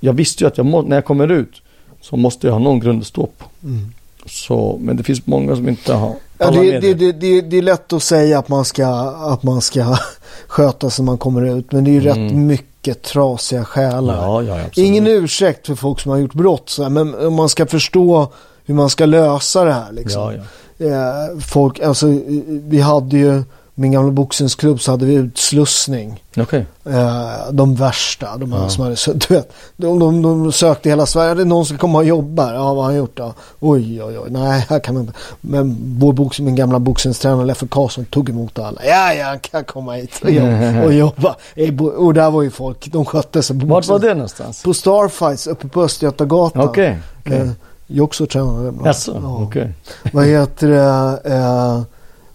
jag visste ju att jag må, när jag kommer ut så måste jag ha någon grund att stå på. Mm. Så, men det finns många som inte har Ja, det, det, det, det, det är lätt att säga att man ska, att man ska sköta sig när man kommer ut. Men det är ju Mm. rätt mycket trasiga själar. Ja, ja. Ingen ursäkt för folk som har gjort brott. Så här, men om man ska förstå hur man ska lösa det här. Liksom. Ja. Eh, folk, alltså, vi hade ju, min gamla boxningsklubb så hade vi utslussning. Okej. Eh, de värsta, de här Ja. som hade, du vet, de, de, de sökte hela Sverige. Det är någon som kommer och jobbar. Ja, vad har han gjort då? Oj, oj, oj. Nej, här kan man inte. Men vår box, min gamla boxningstränare Leffe Karlsson tog emot alla. Ja, ja, han kan komma hit och jobba. Och, jobba. Och där var ju folk, de skötte sig på Vart var det någonstans? På Starfights uppe på Östergötagatan. Okej. okej. Eh, Tränade det bra. Jaså, Ja. okej. Vad heter det? Eh,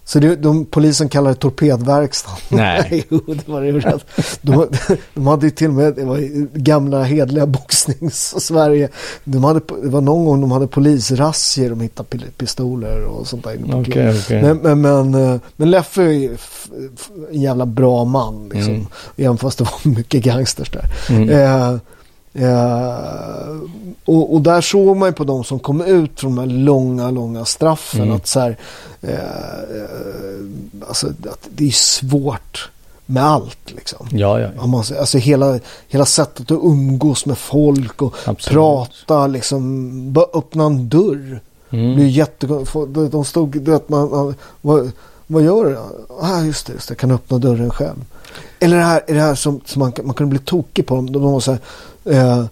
så det, de, polisen kallar det torpedverkstan. Nej. jo, det var det rätt. De, de hade ju till och med, det var gamla hedliga boxnings-Sverige. De hade, det var någon gång de hade polisrazzior, de hittade pistoler och sånt där. klubben. okej. Men, men, men, eh, men Leffe är en jävla bra man liksom. Mm. Även fast det var mycket gangsters där. Mm. Eh, eh, och, och där såg man ju på de som kom ut från de här långa, långa straffen Mm. att så här, eh, eh, alltså att det är svårt med allt liksom. Ja, ja. ja. Man, alltså hela, hela sättet att umgås med folk och Absolut. prata liksom, bara öppna en dörr. Det blir Mm. jättegott. De- De stod, du vet, man, man, vad, vad gör du? Ah, just det, just det, jag kan öppna dörren själv. Eller det här, är det här som, som man, man kunde bli tokig på dem. De var så här, eh,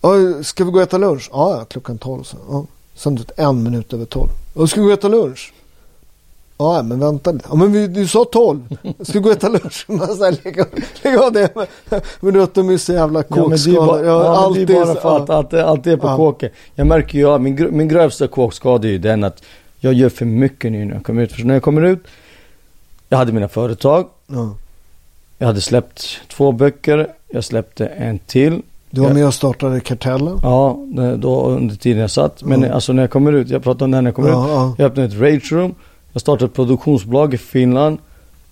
"Ja, ska vi gå och äta lunch? Ja, ja klockan tolv. Så. Ja. Sen vet, en minut över tolv. Ja, ska vi gå och äta lunch? Ja, ja, men vänta lite. Ja, men vi, du sa tolv. Ska vi gå och äta lunch? Man så här, lägg, av- lägg av det. Men, men du vet, de är så jävla Ja, bara, ja, men det är bara för att allt, allt är på Ja. kåken. Jag märker ju, ja, min, min grövsta kåkskada är ju den att jag gör för mycket nu när jag kommer ut. För när jag kommer ut, jag hade mina företag, ja. jag hade släppt två böcker, jag släppte en till. Du var med och startade Kartellen. Ja, då under tiden jag satt. Men Ja. alltså när jag kommer ut, jag pratar om det här när jag kommer ut. Ja, ja. Jag öppnade ett rage room. Jag startade ett produktionsbolag i Finland.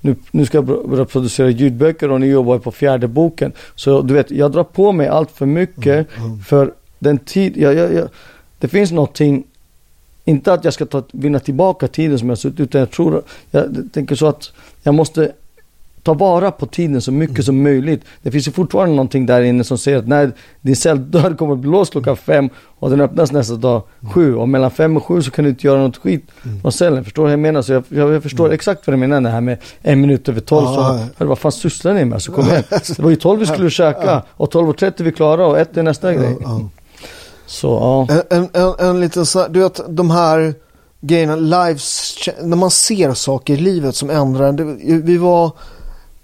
Nu, nu ska jag börja producera ljudböcker och nu jobbar jag på fjärde boken. Så du vet, jag drar på mig allt för mycket Mm, för den tid, jag, jag, jag, det finns någonting, inte att jag ska ta, vinna tillbaka tiden som jag suttit utan jag tror, jag tänker så att jag måste ta vara på tiden så mycket som möjligt. Det finns ju fortfarande någonting där inne som säger att när din celldörr kommer att bli låst klockan fem och den öppnas nästa dag sju och mellan fem och sju så kan du inte göra något skit från cellen. Förstår du vad jag menar? Så jag, jag, förstår exakt vad du menar det här med en minut över tolv. Så, Ja. hörru, vad fan sysslar ni med? Så kom igen. Det var ju tolv vi skulle käka och 12.30 vi klara och ett är nästa grej. Så ja. En, en, en, en liten så du vet de här grejerna, lives, när man ser saker i livet som ändrar. Vi var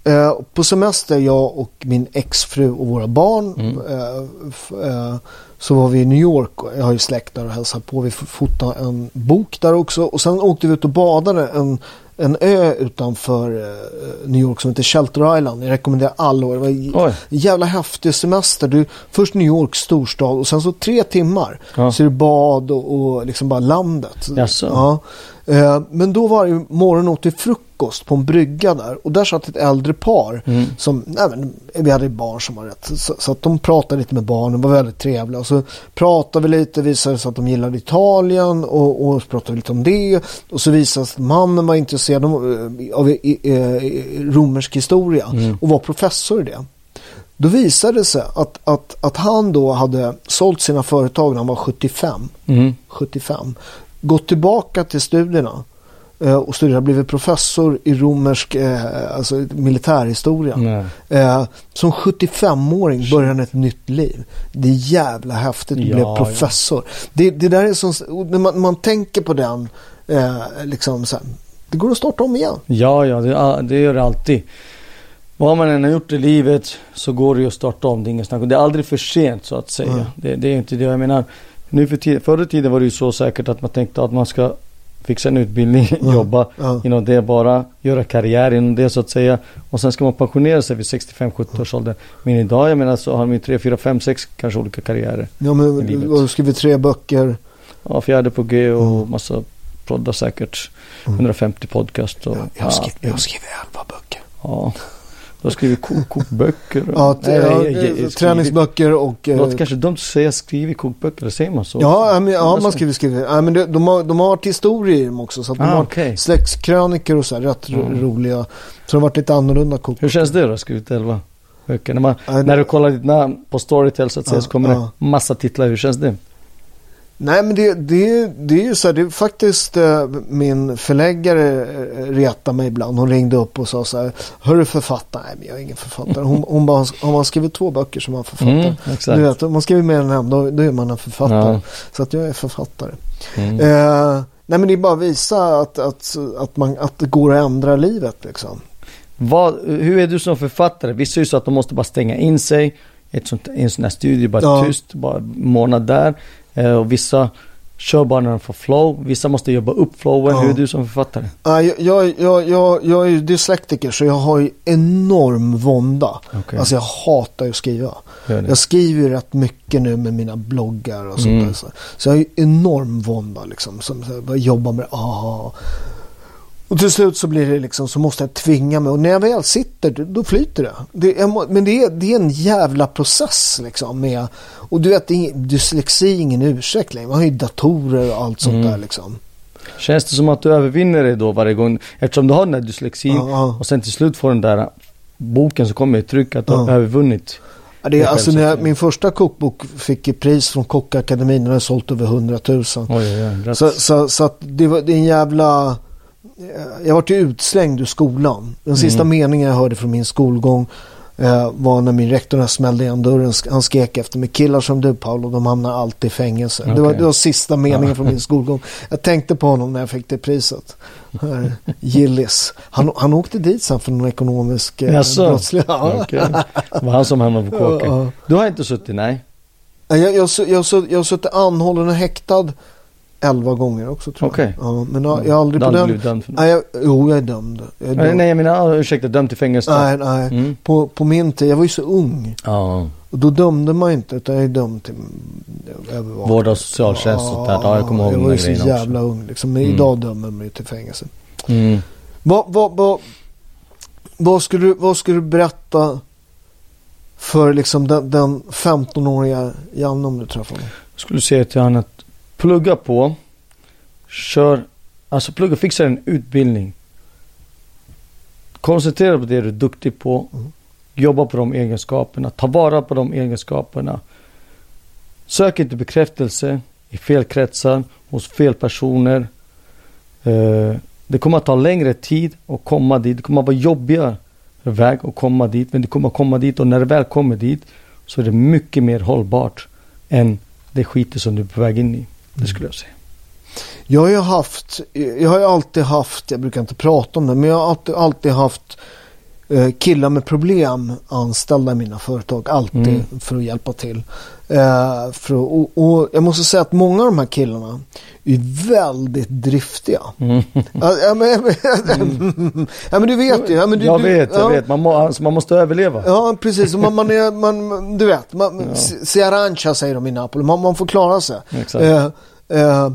eh, på semester, jag och min exfru och våra barn. Mm. Eh, f, eh, så var vi i New York, jag har ju släkt där och hälsade på. Vi fotade en bok där också. Och sen åkte vi ut och badade en, en ö utanför eh, New York som heter Shelter Island. Jag rekommenderar alla. Det var en jävla häftig semester. Du, först New York storstad och sen så tre timmar. Ja. Så är det bad och, och liksom bara landet. Jaså? Ja. Eh, men då varje morgon åt vi frukost på en brygga där. Och där satt ett äldre par. Mm. Som, nej, men, vi hade barn som var rätt. Så, så att de pratade lite med barnen. var väldigt trevliga. Och så pratade vi lite. Visade sig att de gillade Italien. Och, och så pratade vi lite om det. Och så visade sig att mannen var intresserad av, eh, av eh, eh, romersk historia. Mm. Och var professor i det. Då visade det sig att, att, att han då hade sålt sina företag när han var 75. Mm. 75. Gått tillbaka till studierna. eh, Och studerat, blivit professor i romersk eh, alltså militärhistoria. Eh, som 75-åring började han ett nytt liv. Det är jävla häftigt att Ja, bli ja. professor. Det, det där är som, när man, man tänker på den, eh, liksom så här, det går att starta om igen. Ja, ja, det, det gör det alltid. Vad man än har gjort i livet så går det ju att starta om. Det är inget snack. Det är aldrig för sent så att säga. Mm. Det, det är inte det jag menar. Nu för tiden, förr i tiden var det ju så säkert att man tänkte att man ska fixa en utbildning, jobba ja. inom det bara, göra karriär inom det så att säga. Och sen ska man pensionera sig vid 65-70 års ålder. Men idag, jag menar, så har de ju 3, 4, 5, 6 kanske olika karriärer. Ja, men har skrivit tre böcker. Ja, fjärde på G och Mm. massa poddar säkert. 150 podcast och... Jag, jag, skrivit, jag har skrivit elva böcker. Ja. Du har skrivit kok kokböcker. Ja, Nej, ja, nej, jag- jag- eh, träningsböcker och... Eh, låter kanske dumt att säga skrivit kokböcker, säger man så? Ja, men, ja Vad man skriver, skriver. Ja, men det, de, har, de har varit historier också. Så att de Ah, har okej. släktskrönikor och så här, rätt Mm. roliga. Så det har varit lite annorlunda kok. Hur känns det då, skrivit 11 böcker? När, man, när du kollar ditt namn på Storytel så att säga så kommer det massa titlar. Hur känns det? Nej men det, det, det är ju så här, det är faktiskt eh, min förläggare eh, retade mig ibland. Hon ringde upp och sa så här, hörru författare, nej men jag är ingen författare. Hon, hon bara, har man skrivit två böcker som man författare. Mm. Du vet, om man skriver mer än en, då, då är man en författare. Ja. Så att jag är författare. Mm. Eh, nej men det är bara att visa att, att, att, man, att det går att ändra livet liksom. Vad, hur är du som författare? Vissa är ju så att de måste bara stänga in sig i ett sånt, i en sån här studio, bara Ja. tyst, bara månad där. Eh, och vissa kör bara när de får flow. Vissa måste jobba upp flowen. Ja. Hur är du som författare? Ja, jag, jag, jag, jag, är ju dyslektiker så jag har ju enorm vånda. Okej. Alltså jag hatar ju att skriva. Jag skriver ju rätt mycket nu med mina bloggar och sånt Mm. där. Så, jag har ju enorm vånda liksom. Som så jag jobbar med aha. Och till slut så blir det liksom så måste jag tvinga mig. Och när jag väl sitter då- flyter det. det må, men det är, det är en jävla process liksom. Med, och du vet är dyslexi är ingen ursäkt längre. Man har ju datorer och allt sånt Mm. där liksom. Känns det som att du övervinner det då varje gång? Eftersom du har den där dyslexin Ja, ja. och sen till slut får den där boken som kommer i tryck att du Ja. har övervunnit. Ja, det, är, är alltså, när jag, min första kokbok fick ju pris från Kockakademin. Den har sålt över 100 000. Oj, oj, oj. Så, så, så att det, var, det är en jävla... Jag vart ju utslängd ur skolan. Den sista Mm. meningen jag hörde från min skolgång eh, var när min rektor smällde igen dörren. Han skrek efter mig. Killar som du Paolo, de hamnar alltid i fängelse. Det, var, det var sista meningen från min skolgång. Jag tänkte på honom när jag fick det priset. Här, Gillis. Han, han åkte dit sen för någon ekonomisk eh, Jaså? brottslighet. Okej. Det var han som hamnade på kåken. Du har inte suttit, nej? Ja, Jag, jag, jag, jag, jag suttit anhållen och häktad elva gånger också tror jag. Okej. Ja, men jag, jag har aldrig Du på den... dömd för något? Nej, jag, jo, jag är dömd. Jag är Nej, dömd. nej, jag menar, ursäkta, dömd till fängelse. nej, nej. Mm. På, på min tid, jag var ju så ung. Ja, Och då dömde man inte, utan jag är dömd till övervakning. vård av socialtjänst och sånt där. Ja, jag kommer ihåg Jag var ju så jävla ung liksom. Men Mm. idag dömer man ju till fängelse. Mm. Vad, vad, vad, vad, skulle, du, vad skulle du berätta för liksom den, den 15-åriga Janne om du träffar honom? Jag skulle säga till honom att plugga på, kör, alltså plugga, fixa en utbildning. koncentrera på det du är duktig på. Mm. Jobba på de egenskaperna. Ta vara på de egenskaperna. Sök inte bekräftelse i fel kretsar, hos fel personer. Eh, det kommer att ta längre tid att komma dit. Det kommer att vara jobbigare väg att komma dit. Men det kommer att komma dit och när det väl kommer dit så är det mycket mer hållbart än det skitet som du är på väg in i. Det skulle jag säga. Jag har ju haft, jag har ju alltid haft, jag brukar inte prata om det, men jag har alltid, alltid haft eh, killar med problem anställda i mina företag. Alltid Mm. för att hjälpa till. Eh, för och, och jag måste säga att många av de här killarna är väldigt driftiga. Mm. Ja, ja, men, ja men du vet ju. Ja, men du, jag vet, jag ja. vet. Man, må, alltså, man måste överleva. Ja, precis. Man, man är, man, du vet, man, si arancia säger de i Napoli. Man, man får klara sig. Exakt. Eh, eh,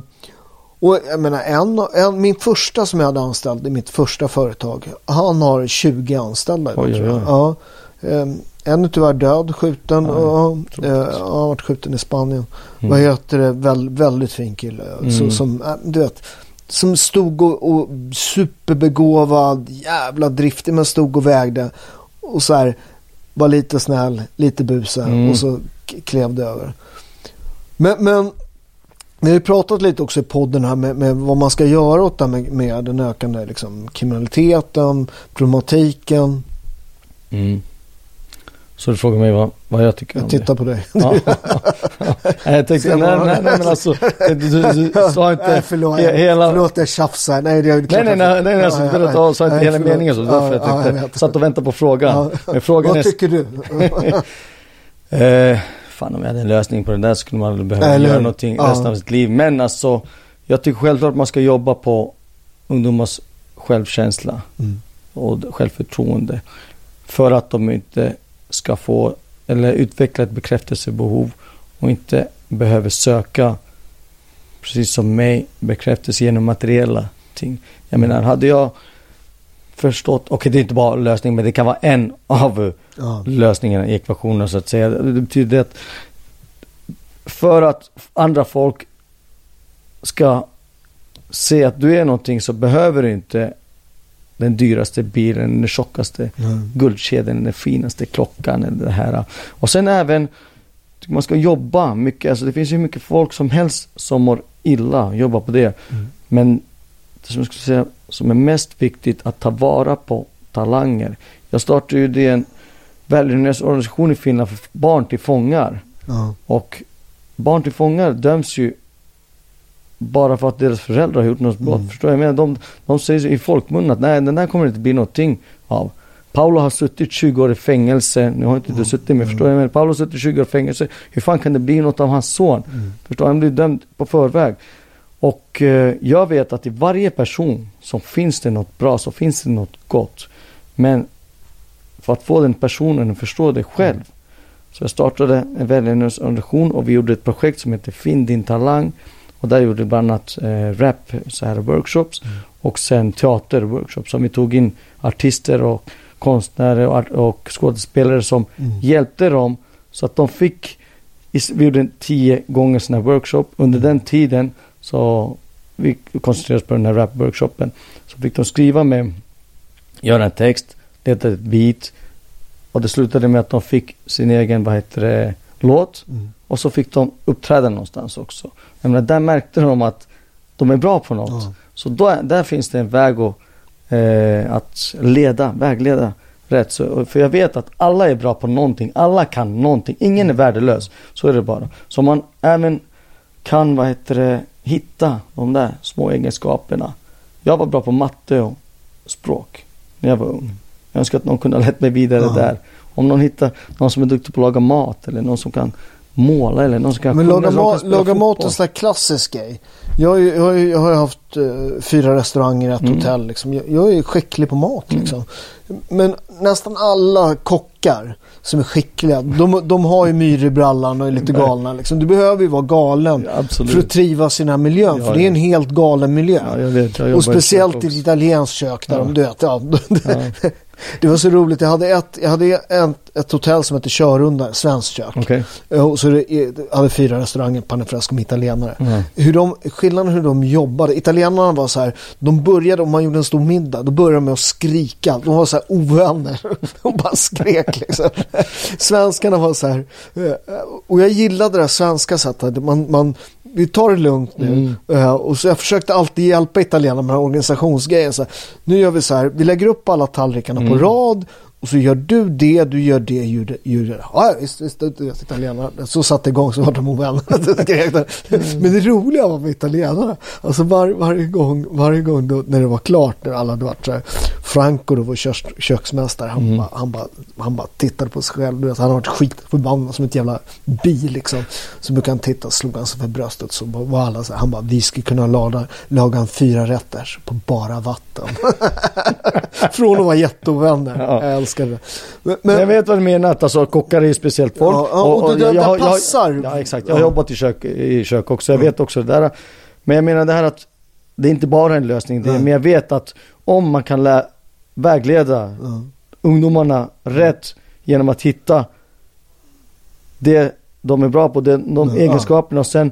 och jag menar, en, en, min första som jag hade anställd i mitt första företag, han har 20 anställda Oj, tror jag. oj, oj. Ja. En är tyvärr död, skjuten. Ja, och, tråkigt. eh, han har varit skjuten i Spanien. Mm. Vad heter det? Väl, väldigt fin kille. Så, Mm. som, eh, du vet, som stod och, och superbegåvad, jävla driftig men stod och vägde. Och så här, var lite snäll, lite busig Mm. och så klev det över. Men, men vi har ju pratat lite också i podden här med, med vad man ska göra åt det här med, med den ökande liksom, kriminaliteten, problematiken. Mm. Så du frågar mig vad, vad jag tycker om Jag det? tittar på dig. Ja. nej, jag tänkte, nej, nej, nej, men alltså, du, du, sa inte Nej, förlåt, he- hela... förlåt jag tjafsar. Nej, det är klart Nej, nej, att- nej, nej, alltså, Ja, du ja, berättade, ja. sa inte Nej, hela förlåt. meningen så därför jag Ja, ja, tänkte, vet. satt och väntade på frågan. Ja. Men frågan Vad är, tycker du? eh, fan om jag hade en lösning på det där skulle man behöva Eller göra någonting Ja. resten av sitt liv. Men alltså, jag tycker självklart att man ska jobba på ungdomars självkänsla Mm. och självförtroende. För att de inte ska få eller utveckla ett bekräftelsebehov och inte behöver söka, precis som mig, bekräftelse genom materiella ting. Jag menar, hade jag förstått, okej det är inte bara lösning men det kan vara en av Ja. lösningarna i ekvationen så att säga. Det betyder att för att andra folk ska se att du är någonting så behöver du inte den dyraste bilen, den tjockaste Mm. guldkedjan, den finaste klockan eller det här. Och sen även, man ska jobba mycket, alltså det finns ju mycket folk som helst som mår illa, jobba på det. Mm. Men det som jag skulle säga som är mest viktigt att ta vara på talanger. Jag startade ju det en välgörenhetsorganisation i Finland för barn till fångar. Ja. Och barn till fångar döms ju bara för att deras föräldrar har gjort något brott. Mm. Förstår jag? Men de, de säger i folkmun att nej, den där kommer det inte bli någonting av. Paolo har suttit 20 år i fängelse. Nu har inte du suttit med, förstår jag? Men Paolo har suttit 20 år i fängelse. Hur fan kan det bli något av hans son? Mm. Förstår jag? Han blir dömd på förväg. Och eh, jag vet att i varje person så finns det något bra, så finns det något gott. Men för att få den personen att förstå det själv. Så jag startade en välgörenhetsorganisation och vi gjorde ett projekt som heter Finn din talang. Och där gjorde vi bland annat eh, rap, så här workshops och sen teaterworkshops. Som vi tog in artister och konstnärer och, och skådespelare som Mm. hjälpte dem så att de fick, vi gjorde en tio gånger sån här workshop. Under den tiden så vi koncentrerade oss på den här rap-workshopen. Så fick de skriva med, göra en text, leta ett beat och det slutade med att de fick sin egen, vad heter det, låt. Mm. Och så fick de uppträda någonstans också. Jag menar, där märkte de att de är bra på något. Ja. Så då, där finns det en väg att, eh, att leda, vägleda rätt. Så, för jag vet att alla är bra på någonting. Alla kan någonting. Ingen är värdelös. Så är det bara. Så man även kan, vad heter det, hitta de där små egenskaperna. Jag var bra på matte och språk när jag var ung. Jag önskar att någon kunde ha lett mig vidare Ja. där. Om någon hittar någon som är duktig på att laga mat eller någon som kan måla eller någon som kan Men sjunga, laga, ma- kan laga mat är en sån här klassisk grej. Jag, har ju- jag, har ju- jag har ju haft eh, fyra restauranger, ett Mm. hotell. Liksom. Jag, jag är skicklig på mat. Liksom. Men nästan alla kockar som är skickliga, de, de har ju myror i brallan och är lite galna. Liksom. Du behöver ju vara galen Ja, för att trivas i den här miljön. Ja, för det är en helt galen miljö. Ja, jag vet. Och speciellt i i ett italienskt kök där de, du vet, Ja. Det var så roligt. Jag hade ett, jag hade ett, ett hotell som hette Körunda, svenskt kök. Okej. Eh, Och så det, jag hade fyra restauranger, Panifresco med italienare. Mm. Hur de, skillnaden hur de jobbade. Italienarna var så här, de började, om man gjorde en stor middag, då började de med att skrika. De var så här ovänner. De bara skrek liksom. Svenskarna var så här, eh, och jag gillade det här svenska sättet. Man, man, vi tar det lugnt nu. Eh, och så jag försökte alltid hjälpa italienarna med den här organisationsgrejen. Så här, nu gör vi så här, vi lägger upp alla tallrikarna på rad. Och så gör du det, du gör det, gör det. Gör det. Ja, visst, visst, vet italienarna. Så satte igång så var de ovänner. De. Men det roliga var med italienarna. Alltså var, varje gång, varje gång då, när det var klart, när alla hade varit så här. Franco då, vår köks, köksmästare, han, bara, han, bara, han bara tittade på sig själv. Du vet, han har varit skitförbannad som ett jävla bi liksom. Så brukade han titta slog han sig för bröstet. Så var alla så här, han bara, vi skulle kunna laga, laga en fyra rätter på bara vatten. Från att vara jätteovänner. Ja. Jag älskar det. Men, Men jag vet vad du menar, att alltså kockar är speciellt folk. Ja, ja, och det där- jag har- där jag passar. Ja, exakt. Jag har jobbat i kök, i kök också. Jag vet också det där. Men jag menar det här att det är inte bara en lösning. Det är, men jag vet att om man kan lä- vägleda ungdomarna rätt genom att hitta det de är bra på, det, de egenskaperna och sen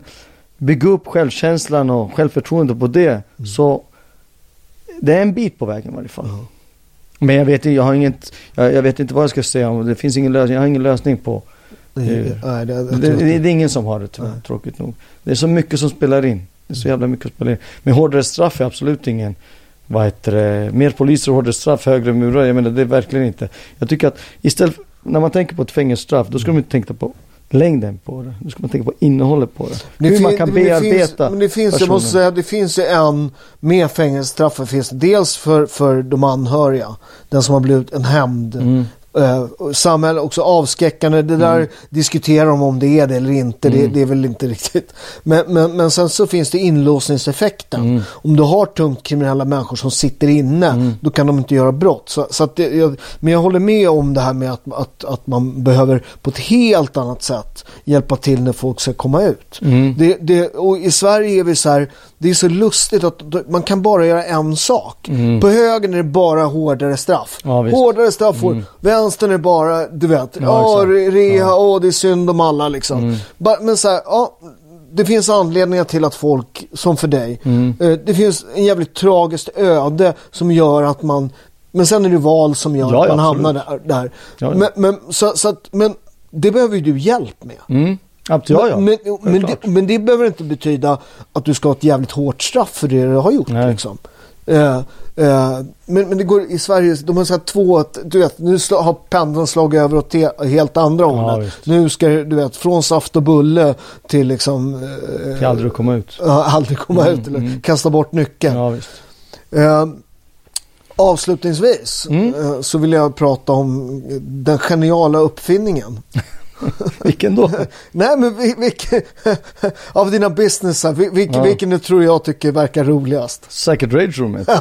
bygga upp självkänslan och självförtroendet på det. Mm. Så det är en bit på vägen i varje fall. Men jag vet, jag, har inget, jag, jag vet inte vad jag ska säga om det. finns ingen lösning. Jag har ingen lösning på. nej, nej, det, Det, det, det är ingen som har det tyvärr, Nej. tråkigt nog. Det är så mycket som spelar in. Det är så jävla mycket som spelar in. Men hårdare straff är absolut ingen, vad heter det, mer poliser hårdare straff, högre murar. Jag menar det är verkligen inte. Jag tycker att istället, när man tänker på ett fängelsestraff, då ska man inte tänka på längden på det. Då ska man tänka på innehållet på det. Det Hur man kan bearbeta Men det finns, jag personen. måste säga, det finns ju en med fängelsestraff. Det finns dels för, för de anhöriga. Den som har blivit en hämnd. Mm. Och samhälle också avskräckande. Det där diskuterar de om det är det eller inte. Det, det är väl inte riktigt. Men, men, men sen så finns det inlåsningseffekten. Om du har tungt kriminella människor som sitter inne. Då kan de inte göra brott. Så, så det, jag, men jag håller med om det här med att, att, att man behöver på ett helt annat sätt hjälpa till när folk ska komma ut. Det, det, och i Sverige är vi så här. Det är så lustigt att man kan bara göra en sak. På höger är det bara hårdare straff. Ja, hårdare straff. Mm. Vänstern är bara, du vet, Ja, ja, re- reha, åh det är synd om alla liksom. Ba- Men så här, ja, det finns anledningar till att folk, som för dig, eh, det finns en jävligt tragiskt öde som gör att man, men sen är det val som gör Ja, att ja, man hamnar absolut. där. där. Ja, ja. Men, men, så, så att, men det behöver ju du hjälp med. Mm. Absolut, ja, ja. Men, men, det, men det behöver inte betyda att du ska ha ett jävligt hårt straff för det du har gjort. Liksom. Eh, eh, men, men det går i Sverige, de har så två, du vet, nu har pendeln slagit över åt helt andra hållet. visst. nu ska du vet, från saft och bulle till liksom eh, Till aldrig komma ut. ja, aldrig komma ut eller kasta bort nyckeln. Ja. Eh, avslutningsvis Mm. eh, så vill jag prata om den geniala uppfinningen. Vilken då? Nej men vil- vilken, av dina businessar, vil- vilken, Ja. vilken du tror jag tycker verkar roligast? Säkert Rage Roomet.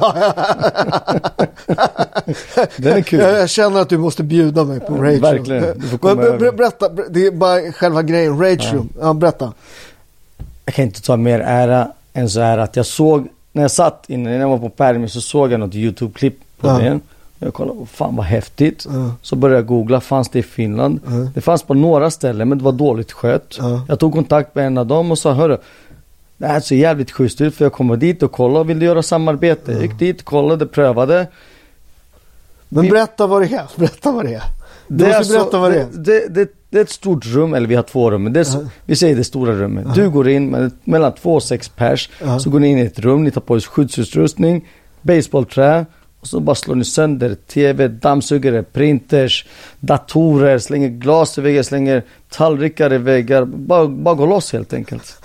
Den är kul. Jag, jag känner att du måste bjuda mig på Rage Verkligen. Room. Du får komma Men över. berätta, ber- det är bara själva grejen, Rage Room. Ja, berätta. jag kan inte ta mer ära än så här att jag såg, när jag satt innan, när jag var på Permi så såg jag något YouTube-klipp på Ja. det. Jag kollade, "Åh, fan vad häftigt. Ja. Så började jag googla, fanns det i Finland? Ja. Det fanns på några ställen men det var dåligt skött. Ja. Jag tog kontakt med en av dem och sa, hörru, det här ser jävligt schysst ut för jag kommer dit och kollar, vill du göra samarbete? Jag gick dit, kollade, prövade. Men Vi- berätta vad det är. Berätta vad det är. Du Det är, berätta vad det är. det, det, det, är ett stort rum, eller vi har två rum, men det är, så- vi säger det stora rummet. Du går in med, mellan två och sex pers, så går ni in i ett rum, ni tar på er skyddsutrustning, baseballträ, och så bara slår ni sönder tv, dammsugare, printers, datorer, slänger glas i väggar, slänger tallrikar i väggar. Bara, bara gå loss helt enkelt.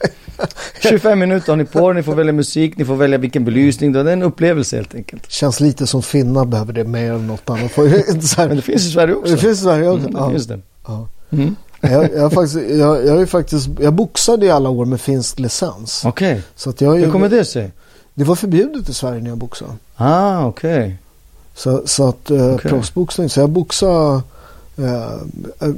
25 minuter har ni på er, ni får välja musik, ni får välja vilken belysning, det är en upplevelse helt enkelt. Känns lite som finnar behöver det mer än något annat. Men det finns i Sverige också. Det finns i Sverige också. Mm, ja. det finns det. Ja. Mm. Jag, jag, faktiskt, jag, jag, är faktiskt, jag boxade i alla år med finsk licens. Okej, jag, hur kommer det sig? Det var förbjudet i Sverige när jag boxade. Ah, okej. Så, så att eh, Okej. proffsboxning, så jag boxade eh, eh,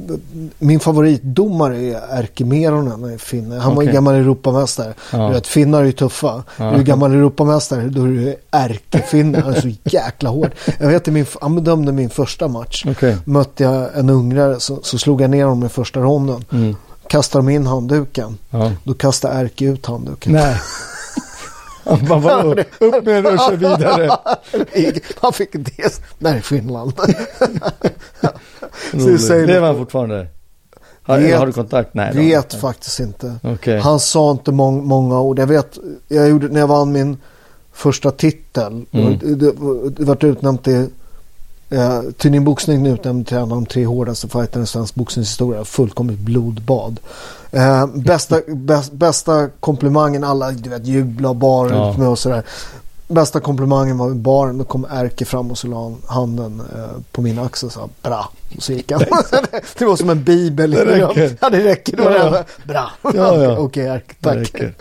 min favoritdomare är Erkki Meronen finne. Han var ju gammal Europamästare. Ja. Vet, finnar är ju tuffa. Ja. Är du gammal Europamästare då är du ärkefinne. Han är så jäkla hård. Jag vet att min, han bedömde min första match. Okej. Mötte jag en ungrare så, så slog jag ner honom i första ronden. Mm. Kastade de in handduken. Ja. Då kastade Erkki ut handduken. Nej. Han bara? Upp med den och kör vidare. Han fick det. Nej, Finland. Så det säger Lever han fortfarande? Har, Vet- har du kontakt? Nej. det vet han faktiskt inte. Okej. Han sa inte mång, många ord. Jag vet, jag gjorde, när jag vann min första titel. Mm. Det, det, det vart utnämnt till eh, Tidning Boxning utnämnd till en av de tre hårdaste fighterna i svensk boxningshistoria. Fullkomligt blodbad. Eh, bästa, bäst, bästa komplimangen, alla du vet, jubla bar Ja. med och sådär. Bästa komplimangen var i baren. Då kom Erke fram och så la han handen eh, på min axel och sa bra. Och så gick han. det var som en bibel. Det räcker. Ja, det räcker. Det Ja, det ja. Bra. Ja, ja. Okej, Erke. Det Tack. räcker.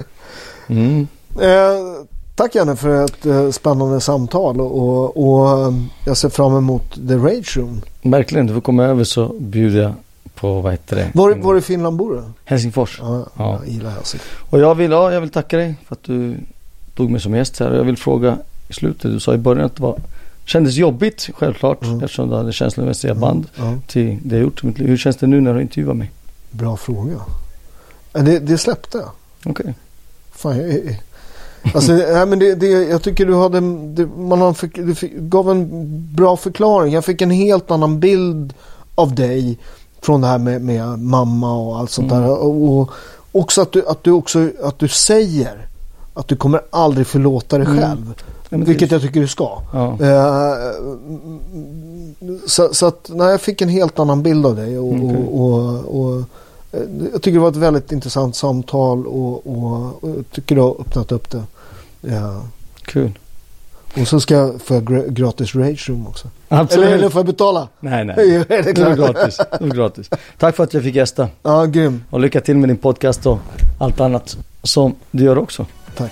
Mm. Eh, tack Janne för ett eh, spännande samtal. Och, och, eh, jag ser fram emot The Rage Room. Verkligen, du får komma över så bjuder jag på, vad heter det? Var, var i Finland bor du? Helsingfors. Ja, Ja. jag gillar Helsingfors. Och jag vill, ja, jag vill tacka dig för att du tog mig som gäst här. Och jag vill fråga i slutet, du sa i början att det var, kändes jobbigt självklart Mm. eftersom du hade känslomässiga band Ja, till det jag gjort i mitt liv. Hur känns det nu när du intervjuar mig? bra fråga. Eh, Det, det släppte. Okej. Fan, jag, är- alltså, nej, men det, det, jag tycker du hade, det, man har, du fick, gav en bra förklaring. Jag fick en helt annan bild av dig från det här med, med mamma och allt sånt Mm. där. Och, och också att du, att du också att du säger att du kommer aldrig förlåta dig Mm. själv. Men vilket jag tycker du ska. Ja. Eh, så, så att nej, jag fick en helt annan bild av dig. Och, Okej. och, och, och, eh, jag tycker det var ett väldigt intressant samtal och, och, och tycker du har öppnat upp det. Ja. Kul. Och så ska jag få gra- gratis rage room också. Absolut. Eller, eller får jag betala? Nej, nej. Är det Det är gratis. Det är gratis. Tack för att jag fick gästa. Ja, grym. Och lycka till med din podcast och allt annat som du gör också. Tack.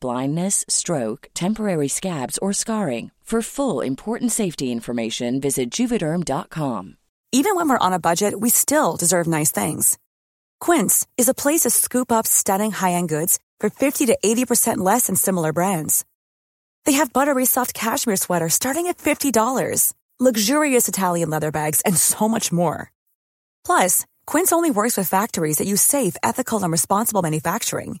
blindness, stroke, temporary scabs, or scarring. For full important safety information, visit juvederm.com. Even when we're on a budget, we still deserve nice things. Quince is a place to scoop up stunning high-end goods for 50 to 80% less than similar brands. They have buttery soft cashmere sweaters starting at $50, luxurious Italian leather bags, and so much more. Plus, Quince only works with factories that use safe, ethical, and responsible manufacturing.